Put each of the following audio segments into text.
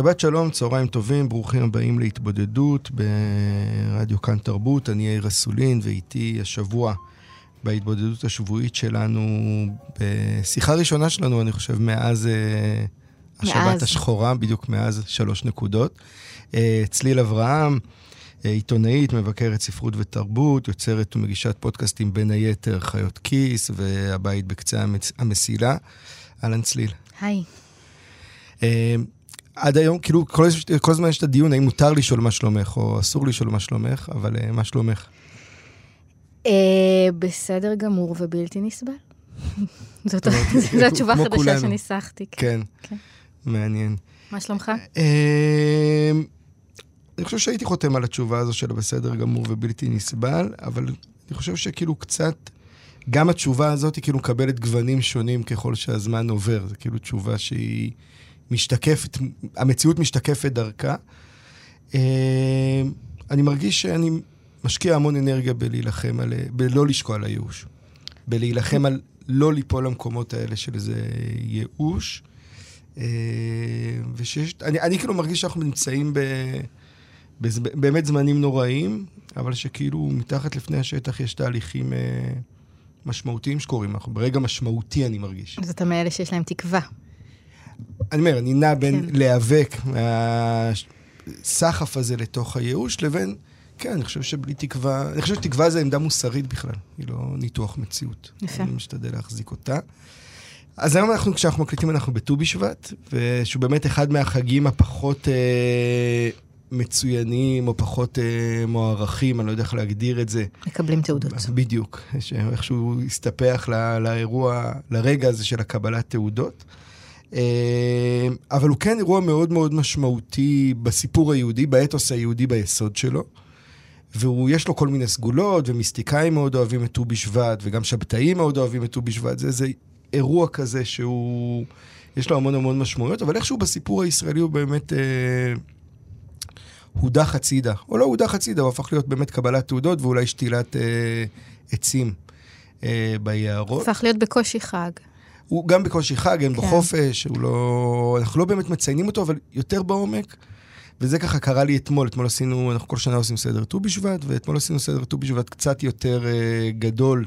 שבת שלום, צהריים טובים, ברוכים הבאים להתבודדות ברדיו כאן תרבות. אני יאיר אסולין, ואיתי השבוע בהתבודדות השבועית שלנו, בשיחה ראשונה שלנו, אני חושב, מאז אה, השבת מאז. השחורה, בדיוק מאז שלוש נקודות. אה, צליל אברהם, אה, עיתונאית, מבקרת ספרות ותרבות, יוצרת ומגישת פודקאסטים בין היתר חיות כיס והבית בקצה המס- המסילה. אהלן צליל. היי. עד היום, כאילו, כל, כל הזמן יש את הדיון האם מותר לשאול מה שלומך, או אסור לשאול מה שלומך, אבל אה, מה שלומך? אה, בסדר גמור ובלתי נסבל. זאת התשובה החדשה. שניסחתי. כן, כן. מעניין. מה שלומך? אה, אני חושב שהייתי חותם על התשובה הזו של בסדר גמור ובלתי נסבל, אבל אני חושב שכאילו קצת, גם התשובה הזאת היא כאילו מקבלת גוונים שונים ככל שהזמן עובר. זו כאילו תשובה שהיא משתקפת, המציאות משתקפת דרכה. אה, אני מרגיש שאני משקיע המון אנרגיה בלהילחם על, בלא לשקוע על הייאוש. בלהילחם על לא ליפול למקומות האלה של איזה ייאוש. אה, ושיש, אני, אני כאילו מרגיש שאנחנו נמצאים ב, בז- באמת זמנים נוראים, אבל שכאילו מתחת לפני השטח יש תהליכים אה, משמעותיים שקורים. ברגע משמעותי אני מרגיש. אז אתה מאלה שיש להם תקווה. אני אומר, אני נע בין כן. להיאבק מהסחף הזה לתוך הייאוש, לבין, כן, אני חושב שבלי תקווה, אני חושב שתקווה זה עמדה מוסרית בכלל, היא לא ניתוח מציאות. יפה. אני משתדל להחזיק אותה. אז היום אנחנו, כשאנחנו מקליטים, אנחנו בט"ו בשבט, ושהוא באמת אחד מהחגים הפחות אה, מצוינים, או פחות אה, מוערכים, אני לא יודע איך להגדיר את זה. מקבלים תעודות. בדיוק, שאיכשהו הסתפח ל- לאירוע, לרגע הזה של הקבלת תעודות. אה, אבל הוא כן אירוע מאוד מאוד משמעותי בסיפור היהודי, באתוס היהודי ביסוד שלו. ויש לו כל מיני סגולות, ומיסטיקאים מאוד אוהבים את ט"ו בשבט, וגם שבתאים מאוד אוהבים את ט"ו בשבט. זה איזה אירוע כזה שהוא, יש לו המון המון משמעויות, אבל איכשהו בסיפור הישראלי הוא באמת אה, הודח הצידה. או לא הודח הצידה, הוא הפך להיות באמת קבלת תעודות ואולי שתילת אה, עצים אה, ביערות. הפך להיות בקושי חג. הוא גם בקושי חג, אין בו כן. חופש, הוא לא... אנחנו לא באמת מציינים אותו, אבל יותר בעומק. וזה ככה קרה לי אתמול, אתמול עשינו, אנחנו כל שנה עושים סדר ט"ו בשבט, ואתמול עשינו סדר ט"ו בשבט קצת יותר אה, גדול,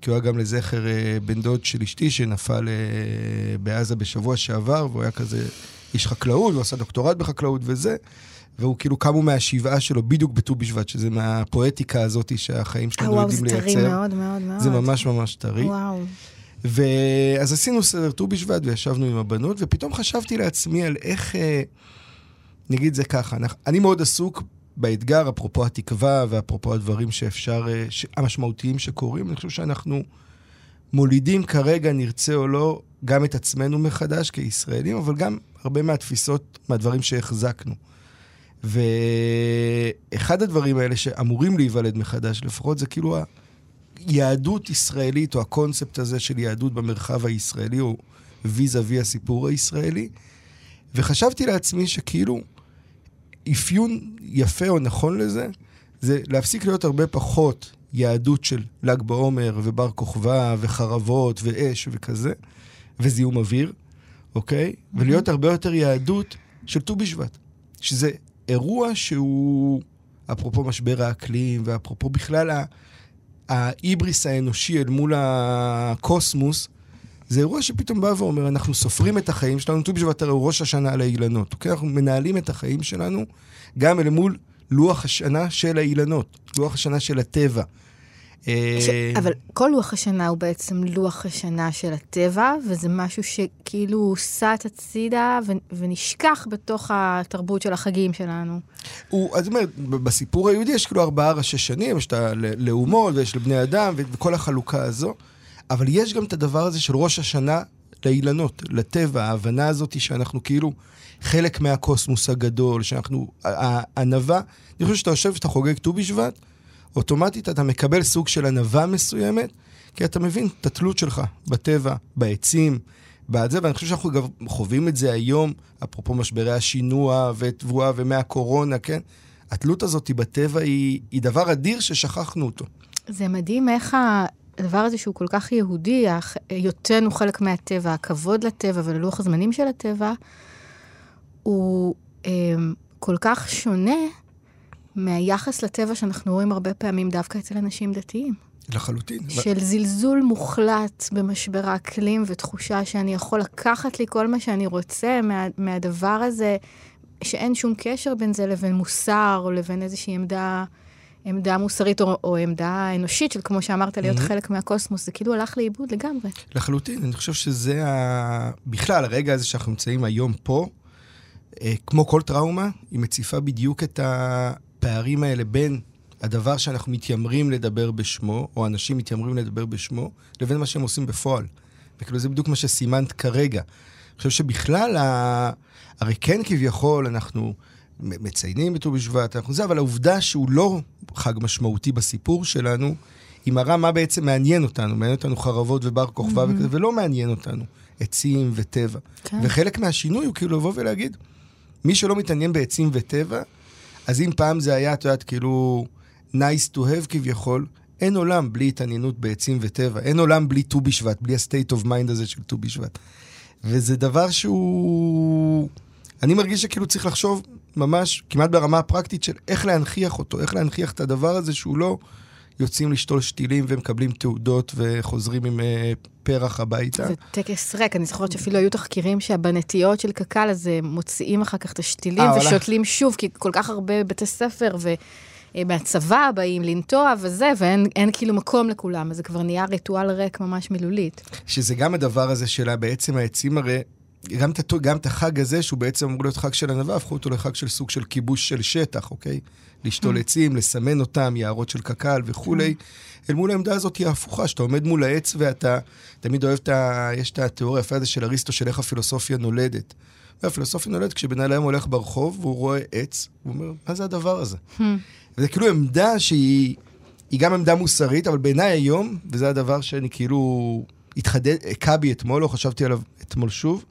כי הוא היה גם לזכר אה, בן דוד של אשתי שנפל אה, בעזה בשבוע שעבר, והוא היה כזה איש חקלאות, הוא עשה דוקטורט בחקלאות וזה, והוא כאילו קמו מהשבעה שלו בדיוק בט"ו בשבט, שזה מהפואטיקה הזאת שהחיים שלנו וואו, זה יודעים טרי לייצר. מאוד מאוד מאוד. זה ממש ממש טרי. וואו. ואז עשינו סדר ט"ו בשבט וישבנו עם הבנות, ופתאום חשבתי לעצמי על איך, אה, נגיד זה ככה, אנחנו, אני מאוד עסוק באתגר, אפרופו התקווה ואפרופו הדברים שאפשר, אה, ש, המשמעותיים שקורים. אני חושב שאנחנו מולידים כרגע, נרצה או לא, גם את עצמנו מחדש כישראלים, אבל גם הרבה מהתפיסות, מהדברים שהחזקנו. ואחד הדברים האלה שאמורים להיוולד מחדש, לפחות זה כאילו היהדות ישראלית, או הקונספט הזה של יהדות במרחב הישראלי, או ויזה וי הסיפור הישראלי. וחשבתי לעצמי שכאילו, אפיון יפה או נכון לזה, זה להפסיק להיות הרבה פחות יהדות של ל"ג בעומר ובר כוכבא וחרבות ואש וכזה, וזיהום אוויר, אוקיי? ולהיות הרבה יותר יהדות של ט"ו בשבט. שזה אירוע שהוא, אפרופו משבר האקלים, ואפרופו בכלל ההיבריס האנושי אל מול הקוסמוס, זה אירוע שפתאום בא ואומר, אנחנו סופרים את החיים שלנו, ט"ו בשבט הרי הוא ראש השנה על האילנות, אוקיי? אנחנו מנהלים את החיים שלנו גם אל מול לוח השנה של האילנות, לוח השנה של הטבע. אה. אבל כל לוח השנה הוא בעצם לוח השנה של הטבע, וזה משהו שכאילו הוסט הצידה. ונשכח בתוך התרבות של החגים שלנו. הוא, אז אומרת, בסיפור היהודי יש כאילו ארבעה ראשי שנים, יש את הלאומות ויש לבני אדם וכל החלוקה הזו. אבל יש גם את הדבר הזה של ראש השנה לאילנות, לטבע, ההבנה הזאת שאנחנו כאילו חלק מהקוסמוס הגדול, שאנחנו, הענווה, אני חושב שאתה יושב ואתה חוגג ט"ו בשבט, אוטומטית אתה מקבל סוג של ענווה מסוימת, כי אתה מבין את התלות שלך בטבע, בעצים, בזה, ואני חושב שאנחנו גם חווים את זה היום, אפרופו משברי השינוע ותבואה ומהקורונה, כן? התלות הזאת בטבע היא, היא דבר אדיר ששכחנו אותו. זה מדהים איך הדבר הזה שהוא כל כך יהודי, היותנו חלק מהטבע, הכבוד לטבע וללוח הזמנים של הטבע, הוא אה, כל כך שונה מהיחס לטבע שאנחנו רואים הרבה פעמים דווקא אצל אנשים דתיים. לחלוטין. של ו... זלזול מוחלט במשבר האקלים ותחושה שאני יכול לקחת לי כל מה שאני רוצה מה, מהדבר הזה, שאין שום קשר בין זה לבין מוסר או לבין איזושהי עמדה, עמדה מוסרית או, או עמדה אנושית של, כמו שאמרת, להיות mm-hmm. חלק מהקוסמוס. זה כאילו הלך לאיבוד לגמרי. לחלוטין. אני חושב שזה ה... בכלל, הרגע הזה שאנחנו נמצאים היום פה, אה, כמו כל טראומה, היא מציפה בדיוק את הפערים האלה בין הדבר שאנחנו מתיימרים לדבר בשמו, או אנשים מתיימרים לדבר בשמו, לבין מה שהם עושים בפועל. וכאילו זה בדיוק מה שסימנת כרגע. אני חושב שבכלל, ה... הרי כן כביכול אנחנו מציינים את ט"ו בשבט, אנחנו זה, אבל העובדה שהוא לא חג משמעותי בסיפור שלנו, היא מראה מה בעצם מעניין אותנו. מעניין אותנו חרבות ובר כוכבא mm-hmm. וכזה, ולא מעניין אותנו עצים וטבע. כן. וחלק מהשינוי הוא כאילו לבוא ולהגיד, מי שלא מתעניין בעצים וטבע, אז אם פעם זה היה, את יודעת, כאילו... nice to have כביכול, אין עולם בלי התעניינות בעצים וטבע, אין עולם בלי ט"ו בשבט, בלי ה-state of mind הזה של ט"ו בשבט. וזה דבר שהוא... אני מרגיש שכאילו צריך לחשוב ממש, כמעט ברמה הפרקטית של איך להנכיח אותו, איך להנכיח את הדבר הזה שהוא לא יוצאים לשתול שתילים ומקבלים תעודות וחוזרים עם uh, פרח הביתה. זה טקס ריק, אני זוכרת שאפילו היו תחקירים שבנטיות של קק"ל, אז מוציאים אחר כך את השתילים 아, ושותלים שוב, כי כל כך הרבה בתי ספר ו... אה, מהצבא באים לנטוע וזה, ואין כאילו מקום לכולם, אז זה כבר נהיה ריטואל ריק ממש מילולית. שזה גם הדבר הזה שלה, בעצם העצים הרי, גם את, גם את החג הזה, שהוא בעצם אמור להיות חג של ענווה, הפכו אותו לחג של סוג של כיבוש של שטח, אוקיי? לשתול mm. עצים, לסמן אותם, יערות של קק"ל וכולי. Mm. אל מול העמדה הזאת היא ההפוכה, שאתה עומד מול העץ ואתה תמיד אוהב את ה... יש את התיאוריה היפה הזה של אריסטו, של איך הפילוסופיה נולדת. והפילוסופיה נולדת כשבן אדם הולך ברחוב והוא רואה עץ, הוא אומר, מה זה הדבר הזה? Hmm. וזה כאילו עמדה שהיא גם עמדה מוסרית, אבל בעיניי היום, וזה הדבר שאני כאילו התחדד, הכה בי אתמול, לא חשבתי עליו אתמול שוב,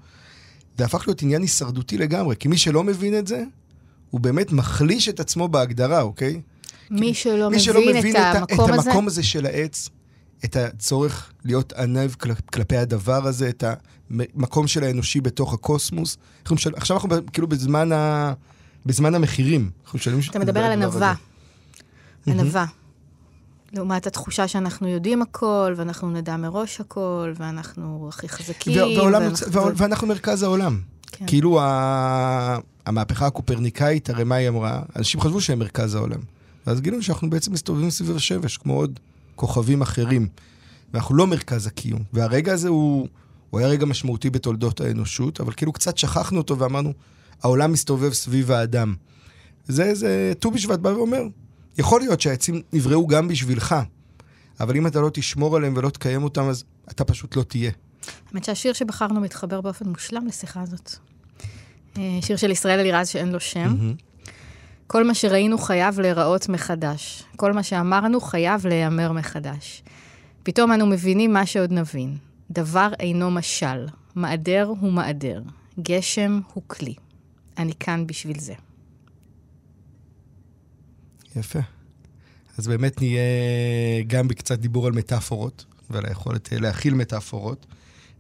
זה הפך להיות עניין הישרדותי לגמרי, כי מי שלא מבין את זה, הוא באמת מחליש את עצמו בהגדרה, אוקיי? מי שלא, מי מבין, שלא מבין את, את המקום הזה... את המקום הזה של העץ, את הצורך להיות ענב כלפי הדבר הזה, את המקום של האנושי בתוך הקוסמוס. עכשיו אנחנו כאילו בזמן, ה... בזמן המחירים. אתה מדבר על ענווה. ענווה. לעומת התחושה שאנחנו יודעים הכל, ואנחנו נדע מראש הכל, ואנחנו הכי חזקים. ואנחנו, ואנחנו מרכז העולם. כן. כאילו ה... המהפכה הקופרניקאית, הרי מה היא אמרה? אנשים חשבו שהם מרכז העולם. ואז גילינו שאנחנו בעצם מסתובבים סביב השבש, כמו עוד כוכבים אחרים. ואנחנו לא מרכז הקיום. והרגע הזה הוא, הוא היה רגע משמעותי בתולדות האנושות, אבל כאילו קצת שכחנו אותו ואמרנו, העולם מסתובב סביב האדם. זה, זה, ט"ו בשבט בא ואומר, יכול להיות שהעצים נבראו גם בשבילך, אבל אם אתה לא תשמור עליהם ולא תקיים אותם, אז אתה פשוט לא תהיה. האמת שהשיר שבחרנו מתחבר באופן מושלם לשיחה הזאת. אה, שיר של ישראל אלירז שאין לו שם. Mm-hmm. כל מה שראינו חייב להיראות מחדש. כל מה שאמרנו חייב להיאמר מחדש. פתאום אנו מבינים מה שעוד נבין. דבר אינו משל, מעדר הוא מעדר, גשם הוא כלי. אני כאן בשביל זה. יפה. אז באמת נהיה גם בקצת דיבור על מטאפורות, ועל היכולת אה, להכיל מטאפורות,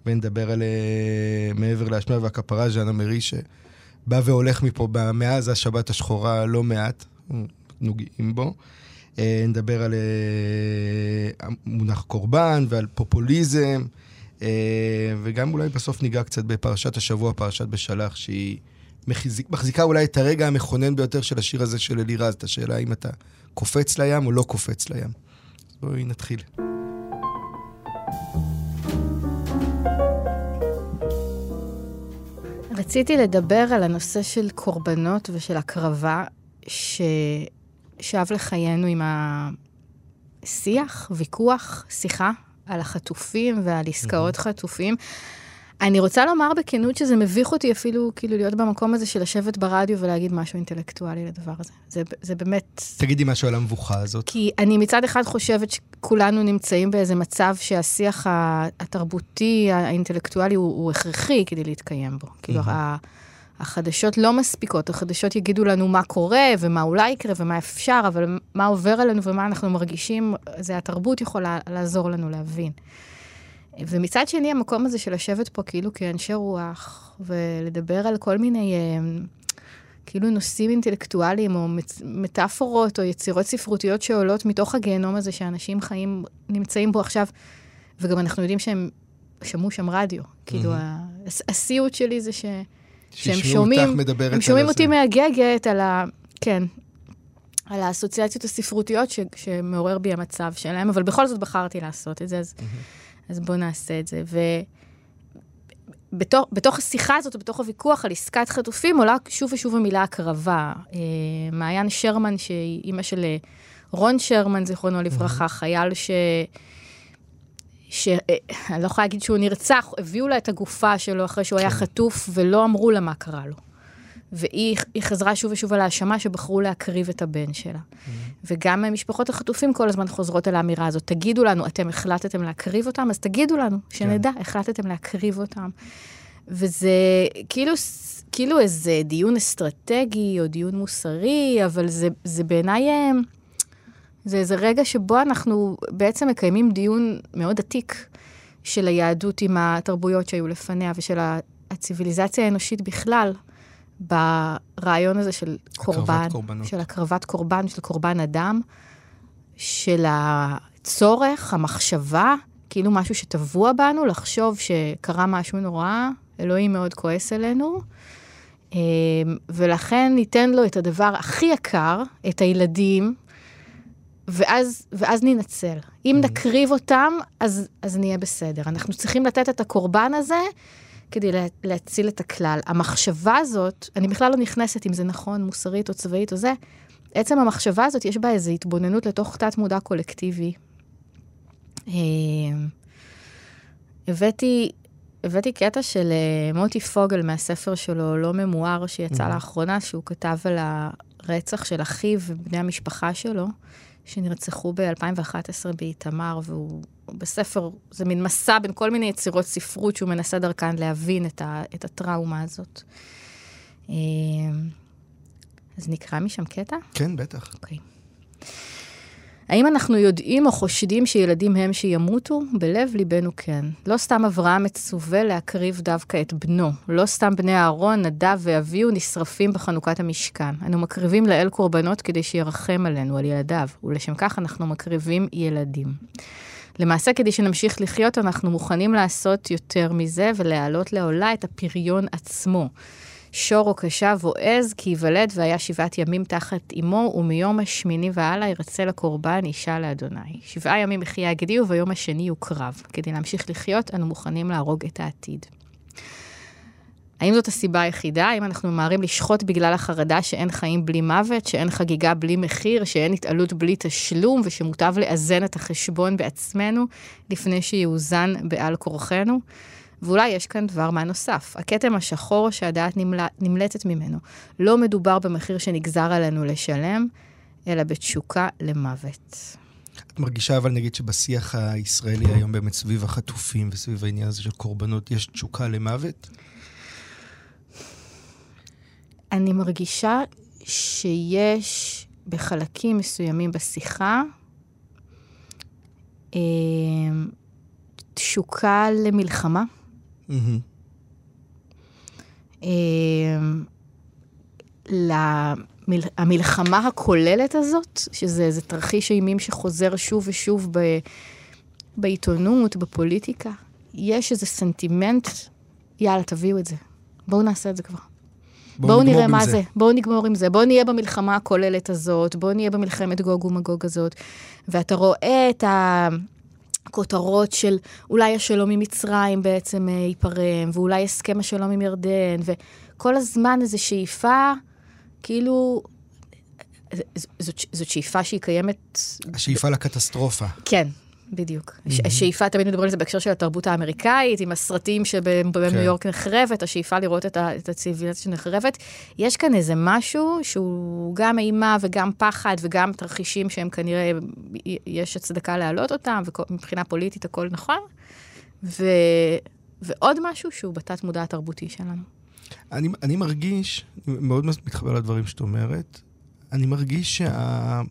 ונדבר על אה, מעבר להשמיע והכפרה, ז'אנה מרי, שבא והולך מפה מאז השבת השחורה לא מעט, נוגעים בו. אה, נדבר על מונח קורבן ועל פופוליזם, וגם אולי בסוף ניגע קצת בפרשת השבוע, פרשת בשלח, שהיא... מחזיק, מחזיקה אולי את הרגע המכונן ביותר של השיר הזה של אלירז, את השאלה אם אתה קופץ לים או לא קופץ לים. בואי נתחיל. רציתי לדבר על הנושא של קורבנות ושל הקרבה ששב לחיינו עם השיח, ויכוח, שיחה על החטופים ועל עסקאות mm-hmm. חטופים. אני רוצה לומר בכנות שזה מביך אותי אפילו כאילו להיות במקום הזה של לשבת ברדיו ולהגיד משהו אינטלקטואלי לדבר הזה. זה, זה באמת... תגידי משהו על המבוכה הזאת. כי אני מצד אחד חושבת שכולנו נמצאים באיזה מצב שהשיח התרבותי, האינטלקטואלי, הוא, הוא הכרחי כדי להתקיים בו. כאילו, החדשות לא מספיקות, החדשות יגידו לנו מה קורה ומה אולי יקרה ומה אפשר, אבל מה עובר עלינו ומה אנחנו מרגישים, זה התרבות יכולה לעזור לנו להבין. ומצד שני, המקום הזה של לשבת פה כאילו כאנשי רוח, ולדבר על כל מיני אה, כאילו נושאים אינטלקטואליים, או מטאפורות, או יצירות ספרותיות שעולות מתוך הגיהנום הזה שאנשים חיים, נמצאים בו עכשיו, וגם אנחנו יודעים שהם שמעו שם רדיו. כאילו, הסיוט שלי זה ש... שהם שומעים, הם שומעים אותי מהגגת על ה... כן, על האסוציאציות הספרותיות ש, שמעורר בי המצב שלהם, אבל בכל זאת בחרתי לעשות את זה, אז, mm-hmm. אז בואו נעשה את זה. ובתוך השיחה הזאת, בתוך הוויכוח על עסקת חטופים, עולה שוב ושוב המילה הקרבה. אה, מעיין שרמן, שהיא אימא של אה, רון שרמן, זיכרונו לברכה. חייל ש... שאני אה, לא יכולה להגיד שהוא נרצח, הביאו לה את הגופה שלו אחרי שהוא כן. היה חטוף, ולא אמרו לה מה קרה לו. והיא חזרה שוב ושוב על האשמה שבחרו להקריב את הבן שלה. Mm-hmm. וגם משפחות החטופים כל הזמן חוזרות על האמירה הזאת, תגידו לנו, אתם החלטתם להקריב אותם? אז תגידו לנו, שנדע, כן. החלטתם להקריב אותם. וזה כאילו, כאילו איזה דיון אסטרטגי או דיון מוסרי, אבל זה, זה בעיניי... אה, זה איזה רגע שבו אנחנו בעצם מקיימים דיון מאוד עתיק של היהדות עם התרבויות שהיו לפניה ושל הציוויליזציה האנושית בכלל, ברעיון הזה של קורבן, של הקרבת קורבן, של קורבן אדם, של הצורך, המחשבה, כאילו משהו שטבוע בנו, לחשוב שקרה משהו נורא, אלוהים מאוד כועס עלינו. אמ, ולכן ניתן לו את הדבר הכי יקר, את הילדים, ואז, ואז ננצל. אם mm-hmm. נקריב אותם, אז, אז נהיה בסדר. אנחנו צריכים לתת את הקורבן הזה כדי לה, להציל את הכלל. המחשבה הזאת, אני בכלל לא נכנסת אם זה נכון, מוסרית או צבאית או זה, עצם המחשבה הזאת, יש בה איזו התבוננות לתוך תת-מודע קולקטיבי. אה, הבאתי, הבאתי קטע של אה, מוטי פוגל מהספר שלו, לא ממואר, שיצא. לאחרונה, שהוא כתב על הרצח של אחיו ובני המשפחה שלו. שנרצחו ב-2011 באיתמר, והוא בספר, זה מין מסע בין כל מיני יצירות ספרות שהוא מנסה דרכן להבין את, ה, את הטראומה הזאת. אה, אז נקרא משם קטע? כן, בטח. אוקיי. Okay. האם אנחנו יודעים או חושדים שילדים הם שימותו? בלב ליבנו כן. לא סתם אברהם מצווה להקריב דווקא את בנו. לא סתם בני אהרון, נדב ואביהו נשרפים בחנוכת המשכן. אנו מקריבים לאל קורבנות כדי שירחם עלינו, על ילדיו, ולשם כך אנחנו מקריבים ילדים. למעשה, כדי שנמשיך לחיות, אנחנו מוכנים לעשות יותר מזה ולהעלות לעולה את הפריון עצמו. שור או קשב או עז, כי ייוולד והיה שבעת ימים תחת אמו, ומיום השמיני והלאה ירצה לקורבן אישה לאדוני. שבעה ימים יחיה הגדי, וביום השני יוקרב. כדי להמשיך לחיות, אנו מוכנים להרוג את העתיד. האם זאת הסיבה היחידה? האם אנחנו ממהרים לשחוט בגלל החרדה שאין חיים בלי מוות, שאין חגיגה בלי מחיר, שאין התעלות בלי תשלום, ושמוטב לאזן את החשבון בעצמנו לפני שיאוזן בעל כורחנו? ואולי יש כאן דבר מה נוסף. הכתם השחור שהדעת נמל... נמלטת ממנו. לא מדובר במחיר שנגזר עלינו לשלם, אלא בתשוקה למוות. את מרגישה אבל נגיד שבשיח הישראלי היום באמת סביב החטופים וסביב העניין הזה של קורבנות, יש תשוקה למוות? אני מרגישה שיש בחלקים מסוימים בשיחה אה, תשוקה למלחמה. אמ, המלחמה הכוללת הזאת, שזה איזה תרחיש אימים שחוזר שוב ושוב ב, בעיתונות, בפוליטיקה, יש איזה סנטימנט, יאללה, תביאו את זה. בואו נעשה את זה כבר. בואו בוא נראה מה זה. זה, בואו נגמור עם זה, בואו נהיה במלחמה הכוללת הזאת, בואו נהיה במלחמת גוג ומגוג הזאת. ואתה רואה את ה... כותרות של אולי השלום עם מצרים בעצם אה, ייפרם, ואולי הסכם השלום עם ירדן, וכל הזמן איזו שאיפה, כאילו, זאת, זאת שאיפה שהיא קיימת... השאיפה לקטסטרופה. כן, בדיוק. Mm-hmm. השאיפה, תמיד מדברים על זה בהקשר של התרבות האמריקאית, עם הסרטים שבהם כן. יורק נחרבת, השאיפה לראות את, את הציוויליזציה שנחרבת. יש כאן איזה משהו שהוא גם אימה וגם פחד וגם תרחישים שהם כנראה, יש הצדקה להעלות אותם, ומבחינה פוליטית הכל נכון. ו... ועוד משהו שהוא בתת מודע התרבותי שלנו. אני, אני מרגיש, מאוד מתחבר לדברים שאת אומרת, אני מרגיש שה...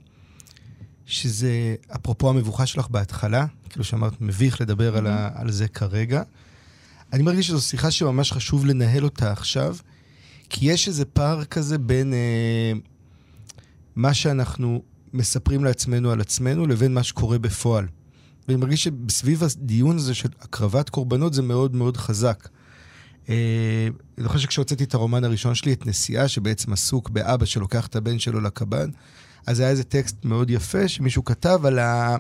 שזה, אפרופו המבוכה שלך בהתחלה, כאילו שאמרת, מביך לדבר mm-hmm. על, ה, על זה כרגע. אני מרגיש שזו שיחה שממש חשוב לנהל אותה עכשיו, כי יש איזה פער כזה בין אה, מה שאנחנו מספרים לעצמנו על עצמנו לבין מה שקורה בפועל. ואני מרגיש שבסביב הדיון הזה של הקרבת קורבנות זה מאוד מאוד חזק. אה, אני זוכר שכשהוצאתי את הרומן הראשון שלי, את נסיעה, שבעצם עסוק באבא שלוקח את הבן שלו לקב"ן, אז היה איזה טקסט מאוד יפה שמישהו כתב על, ה...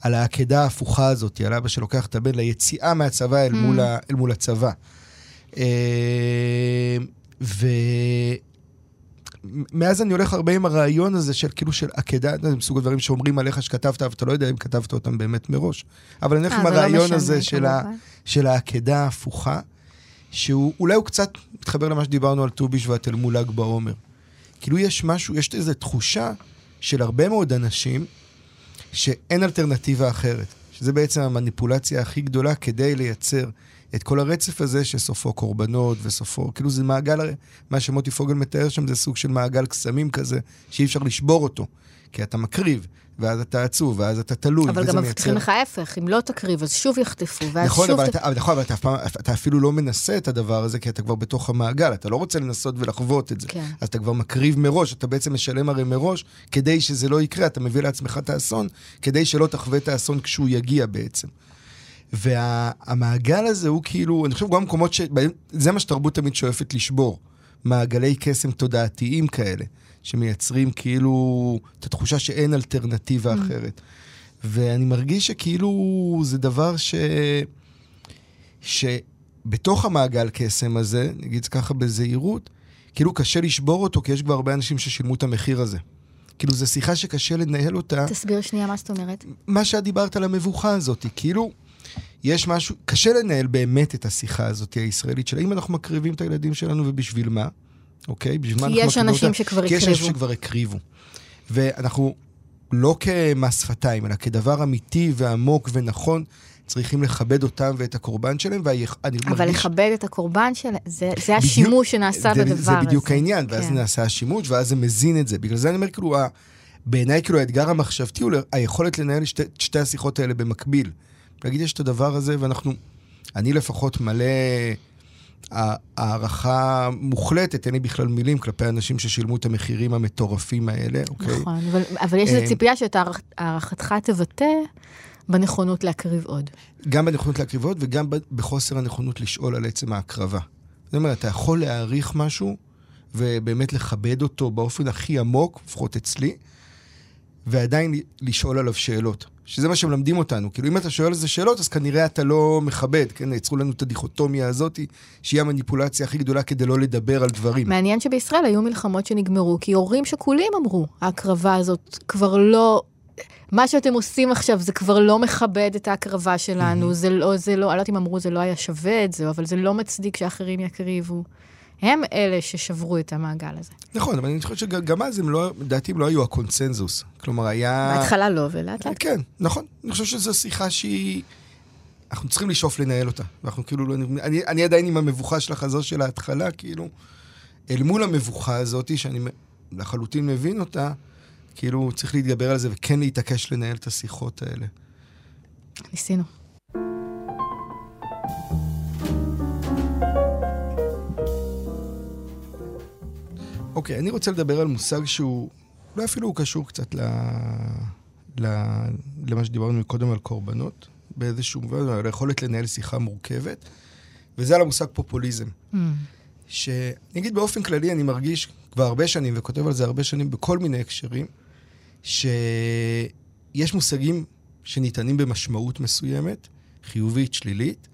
על העקדה ההפוכה הזאת, על אבא שלוקח את הבן ליציאה מהצבא אל, mm. מול, ה... אל מול הצבא. אה, ומאז אני הולך הרבה עם הרעיון הזה של כאילו של עקדה, זה מסוג הדברים שאומרים עליך שכתבת, אבל אתה לא יודע אם כתבת אותם באמת מראש. אבל אני הולך עם אה, לא הרעיון לא הזה של, ה... של העקדה ההפוכה, שהוא אולי הוא קצת מתחבר למה שדיברנו על ט"ו בשבט אל מול ל"ג בעומר. כאילו יש משהו, יש איזו תחושה של הרבה מאוד אנשים שאין אלטרנטיבה אחרת. שזה בעצם המניפולציה הכי גדולה כדי לייצר את כל הרצף הזה שסופו קורבנות וסופו, כאילו זה מעגל, מה שמוטי פוגל מתאר שם זה סוג של מעגל קסמים כזה, שאי אפשר לשבור אותו. כי אתה מקריב, ואז אתה עצוב, ואז אתה תלוי, אבל גם מבטיחים לך ההפך, אם לא תקריב, אז שוב יחטפו, ואז נכון, שוב... אבל ת... אתה, נכון, אבל אתה, פעם, אתה אפילו לא מנסה את הדבר הזה, כי אתה כבר בתוך המעגל, אתה לא רוצה לנסות ולחוות את זה. כן. אז אתה כבר מקריב מראש, אתה בעצם משלם הרי מראש, כדי שזה לא יקרה, אתה מביא לעצמך את האסון, כדי שלא תחווה את האסון כשהוא יגיע בעצם. והמעגל וה, הזה הוא כאילו, אני חושב גם מקומות ש... זה מה שתרבות תמיד שואפת לשבור. מעגלי קסם תודעתיים כאלה. שמייצרים כאילו את התחושה שאין אלטרנטיבה mm. אחרת. ואני מרגיש שכאילו זה דבר ש... שבתוך המעגל קסם הזה, נגיד ככה בזהירות, כאילו קשה לשבור אותו, כי יש כבר הרבה אנשים ששילמו את המחיר הזה. כאילו, זו שיחה שקשה לנהל אותה. תסביר שנייה מה זאת אומרת. מה שאת דיברת על המבוכה הזאת, כאילו, יש משהו, קשה לנהל באמת את השיחה הזאת הישראלית של האם אנחנו מקריבים את הילדים שלנו ובשביל מה. אוקיי? בשביל מה אנחנו... כי יש אנשים שכבר הקריבו. כי יש אנשים שכבר הקריבו. ואנחנו לא כמס שפתיים, אלא כדבר אמיתי ועמוק ונכון, צריכים לכבד אותם ואת הקורבן שלהם, ואני מרגיש... אבל לכבד את הקורבן שלהם, זה, זה השימוש שנעשה זה, בדבר הזה. זה בדיוק הזה. העניין, ואז כן. נעשה השימוש, ואז זה מזין את זה. בגלל זה אני אומר, כאילו, בעיניי, כאילו, האתגר המחשבתי הוא היכולת לנהל שתי, שתי השיחות האלה במקביל. להגיד, יש את הדבר הזה, ואנחנו, אני לפחות מלא... הערכה מוחלטת, אין לי בכלל מילים כלפי אנשים ששילמו את המחירים המטורפים האלה, אוקיי? נכון, אבל, אבל יש איזו אה, ציפייה שאת הערכתך תבטא בנכונות להקריב עוד. גם בנכונות להקריב עוד וגם בחוסר הנכונות לשאול על עצם ההקרבה. זאת אומרת, אתה יכול להעריך משהו ובאמת לכבד אותו באופן הכי עמוק, לפחות אצלי, ועדיין לשאול עליו שאלות. שזה מה שמלמדים אותנו. כאילו, אם אתה שואל על זה שאלות, אז כנראה אתה לא מכבד, כן? יצרו לנו את הדיכוטומיה הזאת, שהיא המניפולציה הכי גדולה כדי לא לדבר על דברים. מעניין שבישראל היו מלחמות שנגמרו, כי הורים שכולים אמרו, ההקרבה הזאת כבר לא... מה שאתם עושים עכשיו זה כבר לא מכבד את ההקרבה שלנו, mm-hmm. זה לא, זה לא, אני לא יודעת אם אמרו זה לא היה שווה את זה, אבל זה לא מצדיק שאחרים יקריבו. הם אלה ששברו את המעגל הזה. נכון, אבל אני חושב שגם אז הם לא, לדעתי הם לא היו הקונצנזוס. כלומר, היה... בהתחלה לא, ולאט לאט. כן, נכון. אני חושב שזו שיחה שהיא... אנחנו צריכים לשאוף לנהל אותה. ואנחנו כאילו לא... אני, אני עדיין עם המבוכה של החזור של ההתחלה, כאילו, אל מול המבוכה הזאת, שאני לחלוטין מבין אותה, כאילו, צריך להתגבר על זה וכן להתעקש לנהל את השיחות האלה. ניסינו. אוקיי, אני רוצה לדבר על מושג שהוא, אולי אפילו הוא קשור קצת ל... ל... למה שדיברנו קודם על קורבנות, באיזשהו מובן, על היכולת לנהל שיחה מורכבת, וזה על המושג פופוליזם. Mm. שאני אגיד באופן כללי, אני מרגיש כבר הרבה שנים, וכותב על זה הרבה שנים בכל מיני הקשרים, שיש מושגים שניתנים במשמעות מסוימת, חיובית, שלילית,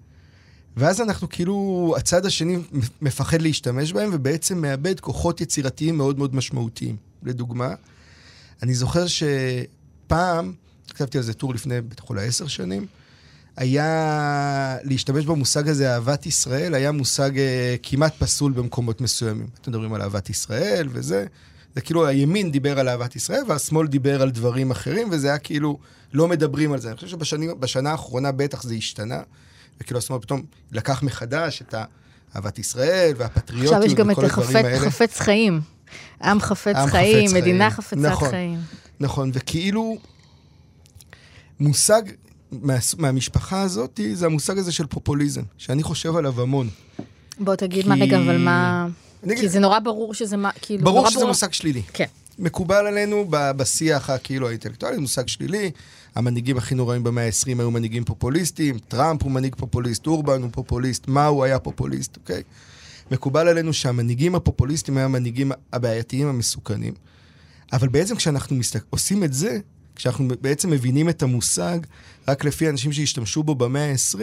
ואז אנחנו כאילו, הצד השני מפחד להשתמש בהם, ובעצם מאבד כוחות יצירתיים מאוד מאוד משמעותיים. לדוגמה, אני זוכר שפעם כתבתי על זה טור לפני, בטח אולי עשר שנים, היה להשתמש במושג הזה, אהבת ישראל, היה מושג אה, כמעט פסול במקומות מסוימים. אתם מדברים על אהבת ישראל וזה, זה כאילו הימין דיבר על אהבת ישראל והשמאל דיבר על דברים אחרים, וזה היה כאילו, לא מדברים על זה. אני חושב שבשנה האחרונה בטח זה השתנה, וכאילו השמאל פתאום לקח מחדש את אהבת ישראל והפטריוטיות עכשיו יש גם את וכל הדברים החפץ, האלה. חפץ חיים. עם חפץ עם חיים, חפץ מדינה חיים. חפצת נכון. חיים. נכון, וכאילו מושג מה, מהמשפחה הזאת, זה המושג הזה של פופוליזם, שאני חושב עליו המון. בוא תגיד כי- מה רגע, אבל מה... אני אגיד- כי זה נורא ברור שזה מה, כאילו, ברור שזה מושג שלילי. כן. מקובל עלינו בשיח הכאילו האינטלקטואלי, מושג שלילי. המנהיגים הכי נוראים במאה ה-20 היו מנהיגים פופוליסטים, טראמפ הוא מנהיג פופוליסט, אורבן הוא פופוליסט, מה הוא היה פופוליסט, אוקיי? מקובל עלינו שהמנהיגים הפופוליסטים היו המנהיגים הבעייתיים המסוכנים, אבל בעצם כשאנחנו מסתק... עושים את זה, כשאנחנו בעצם מבינים את המושג רק לפי אנשים שהשתמשו בו במאה ה-20,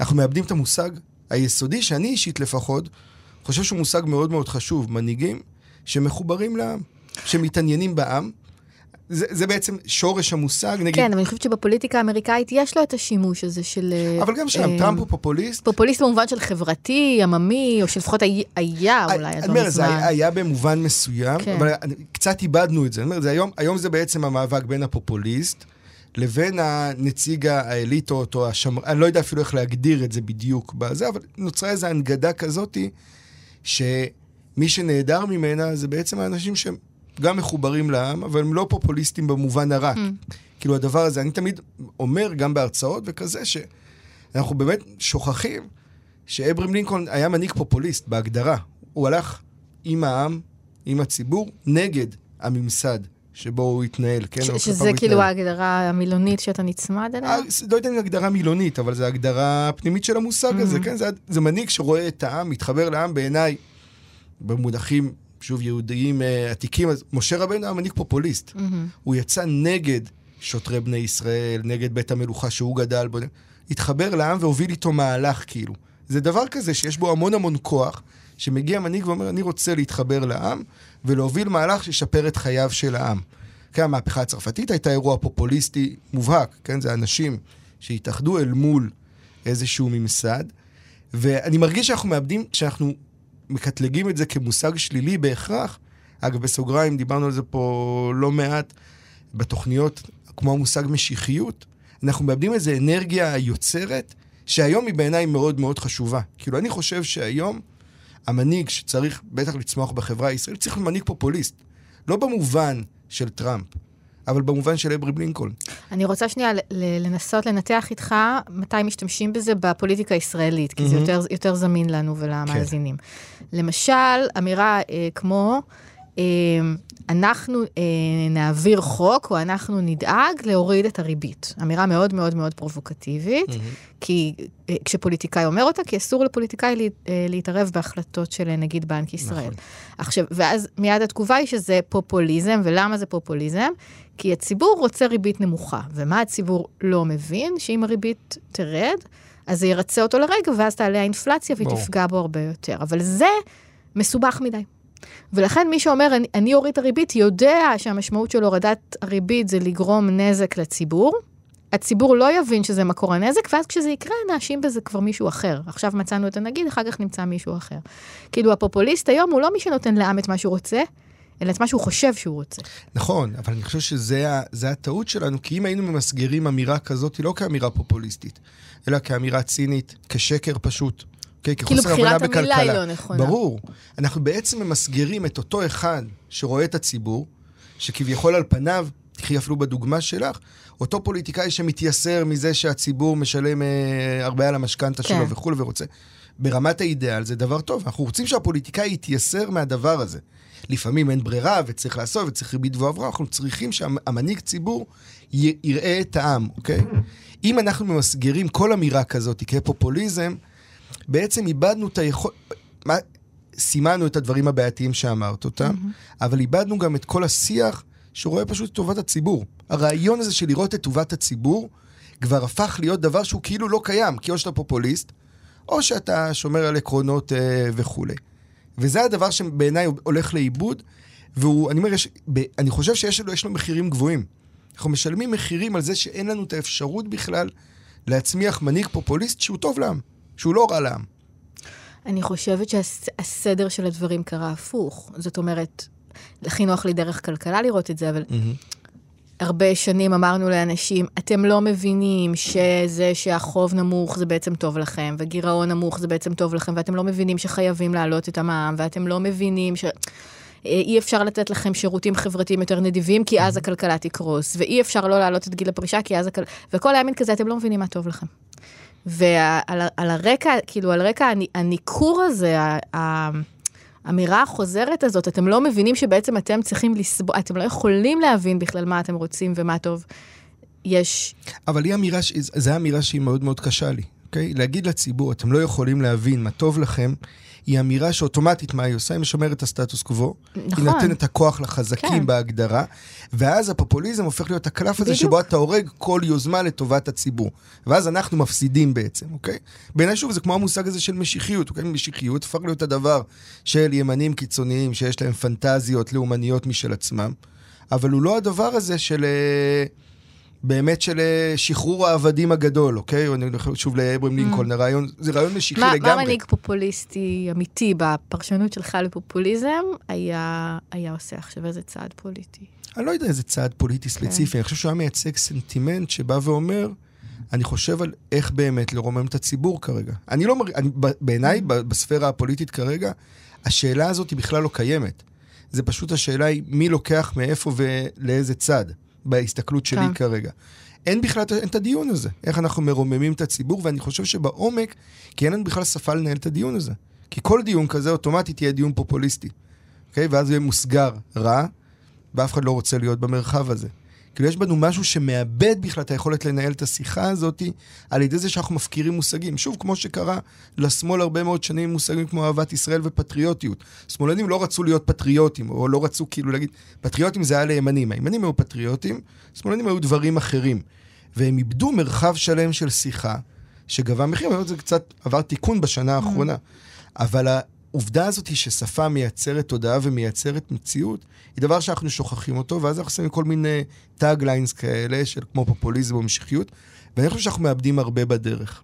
אנחנו מאבדים את המושג היסודי, שאני אישית לפחות, חושב שהוא מושג מאוד מאוד חשוב. מנהיגים שמחוברים לעם, שמתעניינים בעם. זה, זה בעצם שורש המושג, נגיד... כן, אבל אני חושבת שבפוליטיקה האמריקאית יש לו את השימוש הזה של... אה, אבל גם שם, אה, טראמפ הוא פופוליסט. פופוליסט במובן של חברתי, עממי, או שלפחות היה- היה אולי אני לא זה. היה, היה במובן מסוים, כן. אבל קצת איבדנו את זה. אני אומר, זה היום, היום זה בעצם המאבק בין הפופוליסט לבין הנציג האליטות, או השמר... אני לא יודע אפילו איך להגדיר את זה בדיוק בזה, אבל נוצרה איזו הנגדה כזאתי, שמי שנעדר ממנה זה בעצם האנשים שהם גם מחוברים לעם, אבל הם לא פופוליסטים במובן הרע. Mm. כאילו הדבר הזה, אני תמיד אומר, גם בהרצאות וכזה, שאנחנו באמת שוכחים שאברהם לינקולן היה מנהיג פופוליסט בהגדרה. הוא הלך עם העם, עם הציבור, נגד הממסד שבו הוא התנהל, כן? ש- שזה הוא כאילו התנהל. ההגדרה המילונית שאתה נצמד אליה? אה, לא יודע אם הגדרה מילונית, אבל זו הגדרה פנימית של המושג הזה, כן? זה, זה מנהיג שרואה את העם, מתחבר לעם בעיניי, במונחים, שוב, יהודיים אה, עתיקים, אז משה רבנו היה מנהיג פופוליסט. מהמם. הוא יצא נגד שוטרי בני ישראל, נגד בית המלוכה שהוא גדל בו, התחבר לעם והוביל איתו מהלך כאילו. זה דבר כזה שיש בו המון המון כוח, שמגיע מנהיג ואומר, אני רוצה להתחבר לעם ולהוביל מהלך שישפר את חייו של העם. כן, המהפכה הצרפתית הייתה אירוע פופוליסטי מובהק, כן? זה אנשים שהתאחדו אל מול איזשהו ממסד, ואני מרגיש שאנחנו מאבדים, כשאנחנו מקטלגים את זה כמושג שלילי בהכרח, אגב, בסוגריים, דיברנו על זה פה לא מעט בתוכניות, כמו המושג משיחיות, אנחנו מאבדים איזו אנרגיה יוצרת, שהיום היא בעיניי מאוד מאוד חשובה. כאילו, אני חושב שהיום המנהיג שצריך בטח לצמוח בחברה הישראלית, צריך להיות מנהיג פופוליסט. לא במובן של טראמפ, אבל במובן של אברהם לינקולן. אני רוצה שנייה לנסות לנתח איתך מתי משתמשים בזה בפוליטיקה הישראלית, כי זה. יותר, יותר זמין לנו ולמאזינים. למשל, אמירה אה, כמו, אנחנו אה, נעביר חוק, או אנחנו נדאג להוריד את הריבית. אמירה מאוד מאוד מאוד פרובוקטיבית, כי אה, כשפוליטיקאי אומר אותה, כי אסור לפוליטיקאי אה, להתערב בהחלטות של נגיד בנק ישראל. נכון. עכשיו, ואז מיד התגובה היא שזה פופוליזם, ולמה זה פופוליזם? כי הציבור רוצה ריבית נמוכה, ומה הציבור לא מבין? שאם הריבית תרד, אז זה ירצה אותו לרגע, ואז תעלה האינפלציה והיא. תפגע בו הרבה יותר. אבל זה מסובך מדי. ולכן מי שאומר, אני, אני אוריד את הריבית, יודע שהמשמעות של הורדת הריבית זה לגרום נזק לציבור. הציבור לא יבין שזה מקור הנזק, ואז כשזה יקרה, נאשים בזה כבר מישהו אחר. עכשיו מצאנו את הנגיד, אחר כך נמצא מישהו אחר. כאילו, הפופוליסט היום הוא לא מי שנותן לעם את מה שהוא רוצה, אלא את מה שהוא חושב שהוא רוצה. נכון, אבל אני חושב שזה הטעות שלנו, כי אם היינו ממסגרים אמירה כזאת, היא לא כאמירה פופוליסטית, אלא כאמירה צינית, כשקר פשוט. אוקיי? כאילו כחוסר הבנה בחירת המילה בכלכלה. היא לא נכונה. ברור. אנחנו בעצם ממסגרים את אותו אחד שרואה את הציבור, שכביכול על פניו, תחי אפילו בדוגמה שלך, אותו פוליטיקאי שמתייסר מזה שהציבור משלם אה, הרבה על המשכנתה כן. שלו וכולי ורוצה. ברמת האידאל זה דבר טוב, אנחנו רוצים שהפוליטיקאי יתייסר מהדבר הזה. לפעמים אין ברירה וצריך לעשות וצריך ריבית ועברה, אנחנו צריכים שהמנהיג ציבור יראה את העם, אוקיי? אם אנחנו ממסגרים כל אמירה כזאת כפופוליזם, בעצם איבדנו את היכולת... סימנו את הדברים הבעייתיים שאמרת אותם, אבל איבדנו גם את כל השיח שרואה פשוט את טובת הציבור. הרעיון הזה של לראות את טובת הציבור כבר הפך להיות דבר שהוא כאילו לא קיים, כי או שאתה פופוליסט, או שאתה שומר על עקרונות אה, וכולי. וזה הדבר שבעיניי הולך לאיבוד, והוא, אני אומר, יש, ב, אני חושב שיש לו, יש לו מחירים גבוהים. אנחנו משלמים מחירים על זה שאין לנו את האפשרות בכלל להצמיח מנהיג פופוליסט שהוא טוב לעם, שהוא לא רע לעם. אני חושבת שהסדר של הדברים קרה הפוך. זאת אומרת, הכי נוח לי דרך כלכלה לראות את זה, אבל הרבה שנים אמרנו לאנשים, אתם לא מבינים שזה שהחוב נמוך זה בעצם טוב לכם, וגירעון נמוך זה בעצם טוב לכם, ואתם לא מבינים שחייבים להעלות את המע"מ, ואתם לא מבינים ש... אי אפשר לתת לכם שירותים חברתיים יותר נדיבים, כי אז הכלכלה תקרוס, ואי אפשר לא להעלות את גיל הפרישה, כי אז הכלכלה... וכל הימין כזה, אתם לא מבינים מה טוב לכם. ועל הרקע, כאילו, על רקע הניכור הזה, האמירה החוזרת הזאת, אתם לא מבינים שבעצם אתם צריכים לסבול, אתם לא יכולים להבין בכלל מה אתם רוצים ומה טוב. יש... אבל היא אמירה, זו אמירה שהיא מאוד מאוד קשה לי, אוקיי? להגיד לציבור, אתם לא יכולים להבין מה טוב לכם, היא אמירה שאוטומטית מה היא עושה? היא משמרת את הסטטוס קוו. נכון. היא נותנת הכוח לחזקים כן. בהגדרה, ואז הפופוליזם הופך להיות הקלף הזה. שבו אתה הורג כל יוזמה לטובת הציבור. ואז אנחנו מפסידים בעצם, אוקיי? בעיניי שוב, זה כמו המושג הזה של משיחיות, אוקיי? משיחיות הפך להיות הדבר של ימנים קיצוניים שיש להם פנטזיות לאומניות משל עצמם, אבל הוא לא הדבר הזה של... Uh, באמת של אה, שחרור העבדים הגדול, אוקיי? אני הולך שוב לאברהם mm. לינקולן, הרעיון, זה רעיון משיחי לגמרי. מה מנהיג פופוליסטי אמיתי בפרשנות שלך לפופוליזם היה, היה עושה עכשיו איזה צעד פוליטי? אני לא יודע איזה צעד פוליטי כן. ספציפי, אני חושב שהוא היה מייצג סנטימנט שבא ואומר, אני חושב על איך באמת לרומם את הציבור כרגע. אני לא, מר... אני, בעיניי, mm. בספירה הפוליטית כרגע, השאלה הזאת היא בכלל לא קיימת. זה פשוט השאלה היא מי לוקח מאיפה ולאיזה צד. בהסתכלות שלי כן. כרגע. אין בכלל אין את הדיון הזה, איך אנחנו מרוממים את הציבור, ואני חושב שבעומק, כי אין לנו בכלל שפה לנהל את הדיון הזה. כי כל דיון כזה אוטומטית יהיה דיון פופוליסטי, אוקיי? ואז יהיה מוסגר רע, ואף אחד לא רוצה להיות במרחב הזה. כאילו יש בנו משהו שמאבד בכלל את היכולת לנהל את השיחה הזאת על ידי זה שאנחנו מפקירים מושגים. שוב, כמו שקרה לשמאל הרבה מאוד שנים מושגים כמו אהבת ישראל ופטריוטיות. שמאלנים לא רצו להיות פטריוטים, או לא רצו כאילו להגיד, פטריוטים זה היה לימנים. הימנים היו פטריוטים, שמאלנים היו דברים אחרים. והם איבדו מרחב שלם של שיחה, שגבה מחיר, זה קצת עבר תיקון בשנה האחרונה. אבל העובדה הזאת היא ששפה מייצרת תודעה ומייצרת מציאות, היא דבר שאנחנו שוכחים אותו, ואז אנחנו שמים כל מיני טאג ליינס כאלה, של כמו פופוליזם או משיחיות, ואני חושב שאנחנו מאבדים הרבה בדרך.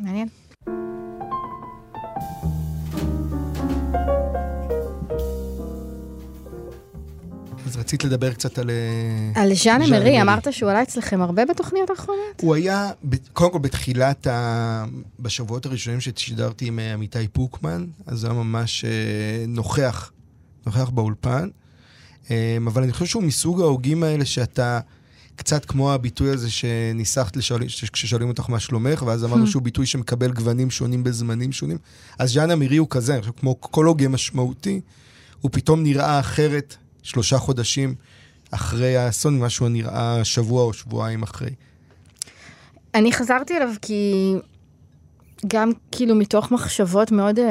מעניין. רצית לדבר קצת על... אה, על ז'אן אמרי, אמרת שהוא עלה אצלכם הרבה בתוכניות האחרונות? הוא היה, קודם כל בתחילת, ה... בשבועות הראשונים ששידרתי עם אה, עמיתי פוקמן, אז הוא היה ממש אה, נוכח, נוכח באולפן. אבל אני חושב שהוא מסוג ההוגים האלה שאתה... קצת כמו הביטוי הזה שניסחת כששואלים אותך מה שלומך, ואז אמרנו hmm. שהוא ביטוי שמקבל גוונים שונים בזמנים שונים. אז ז'אן אמירי הוא כזה, אני חושב, כמו כל הוגה משמעותי, הוא פתאום נראה אחרת שלושה חודשים אחרי האסון, ממה שהוא נראה שבוע או שבועיים אחרי. אני חזרתי אליו כי גם כאילו מתוך מחשבות מאוד uh,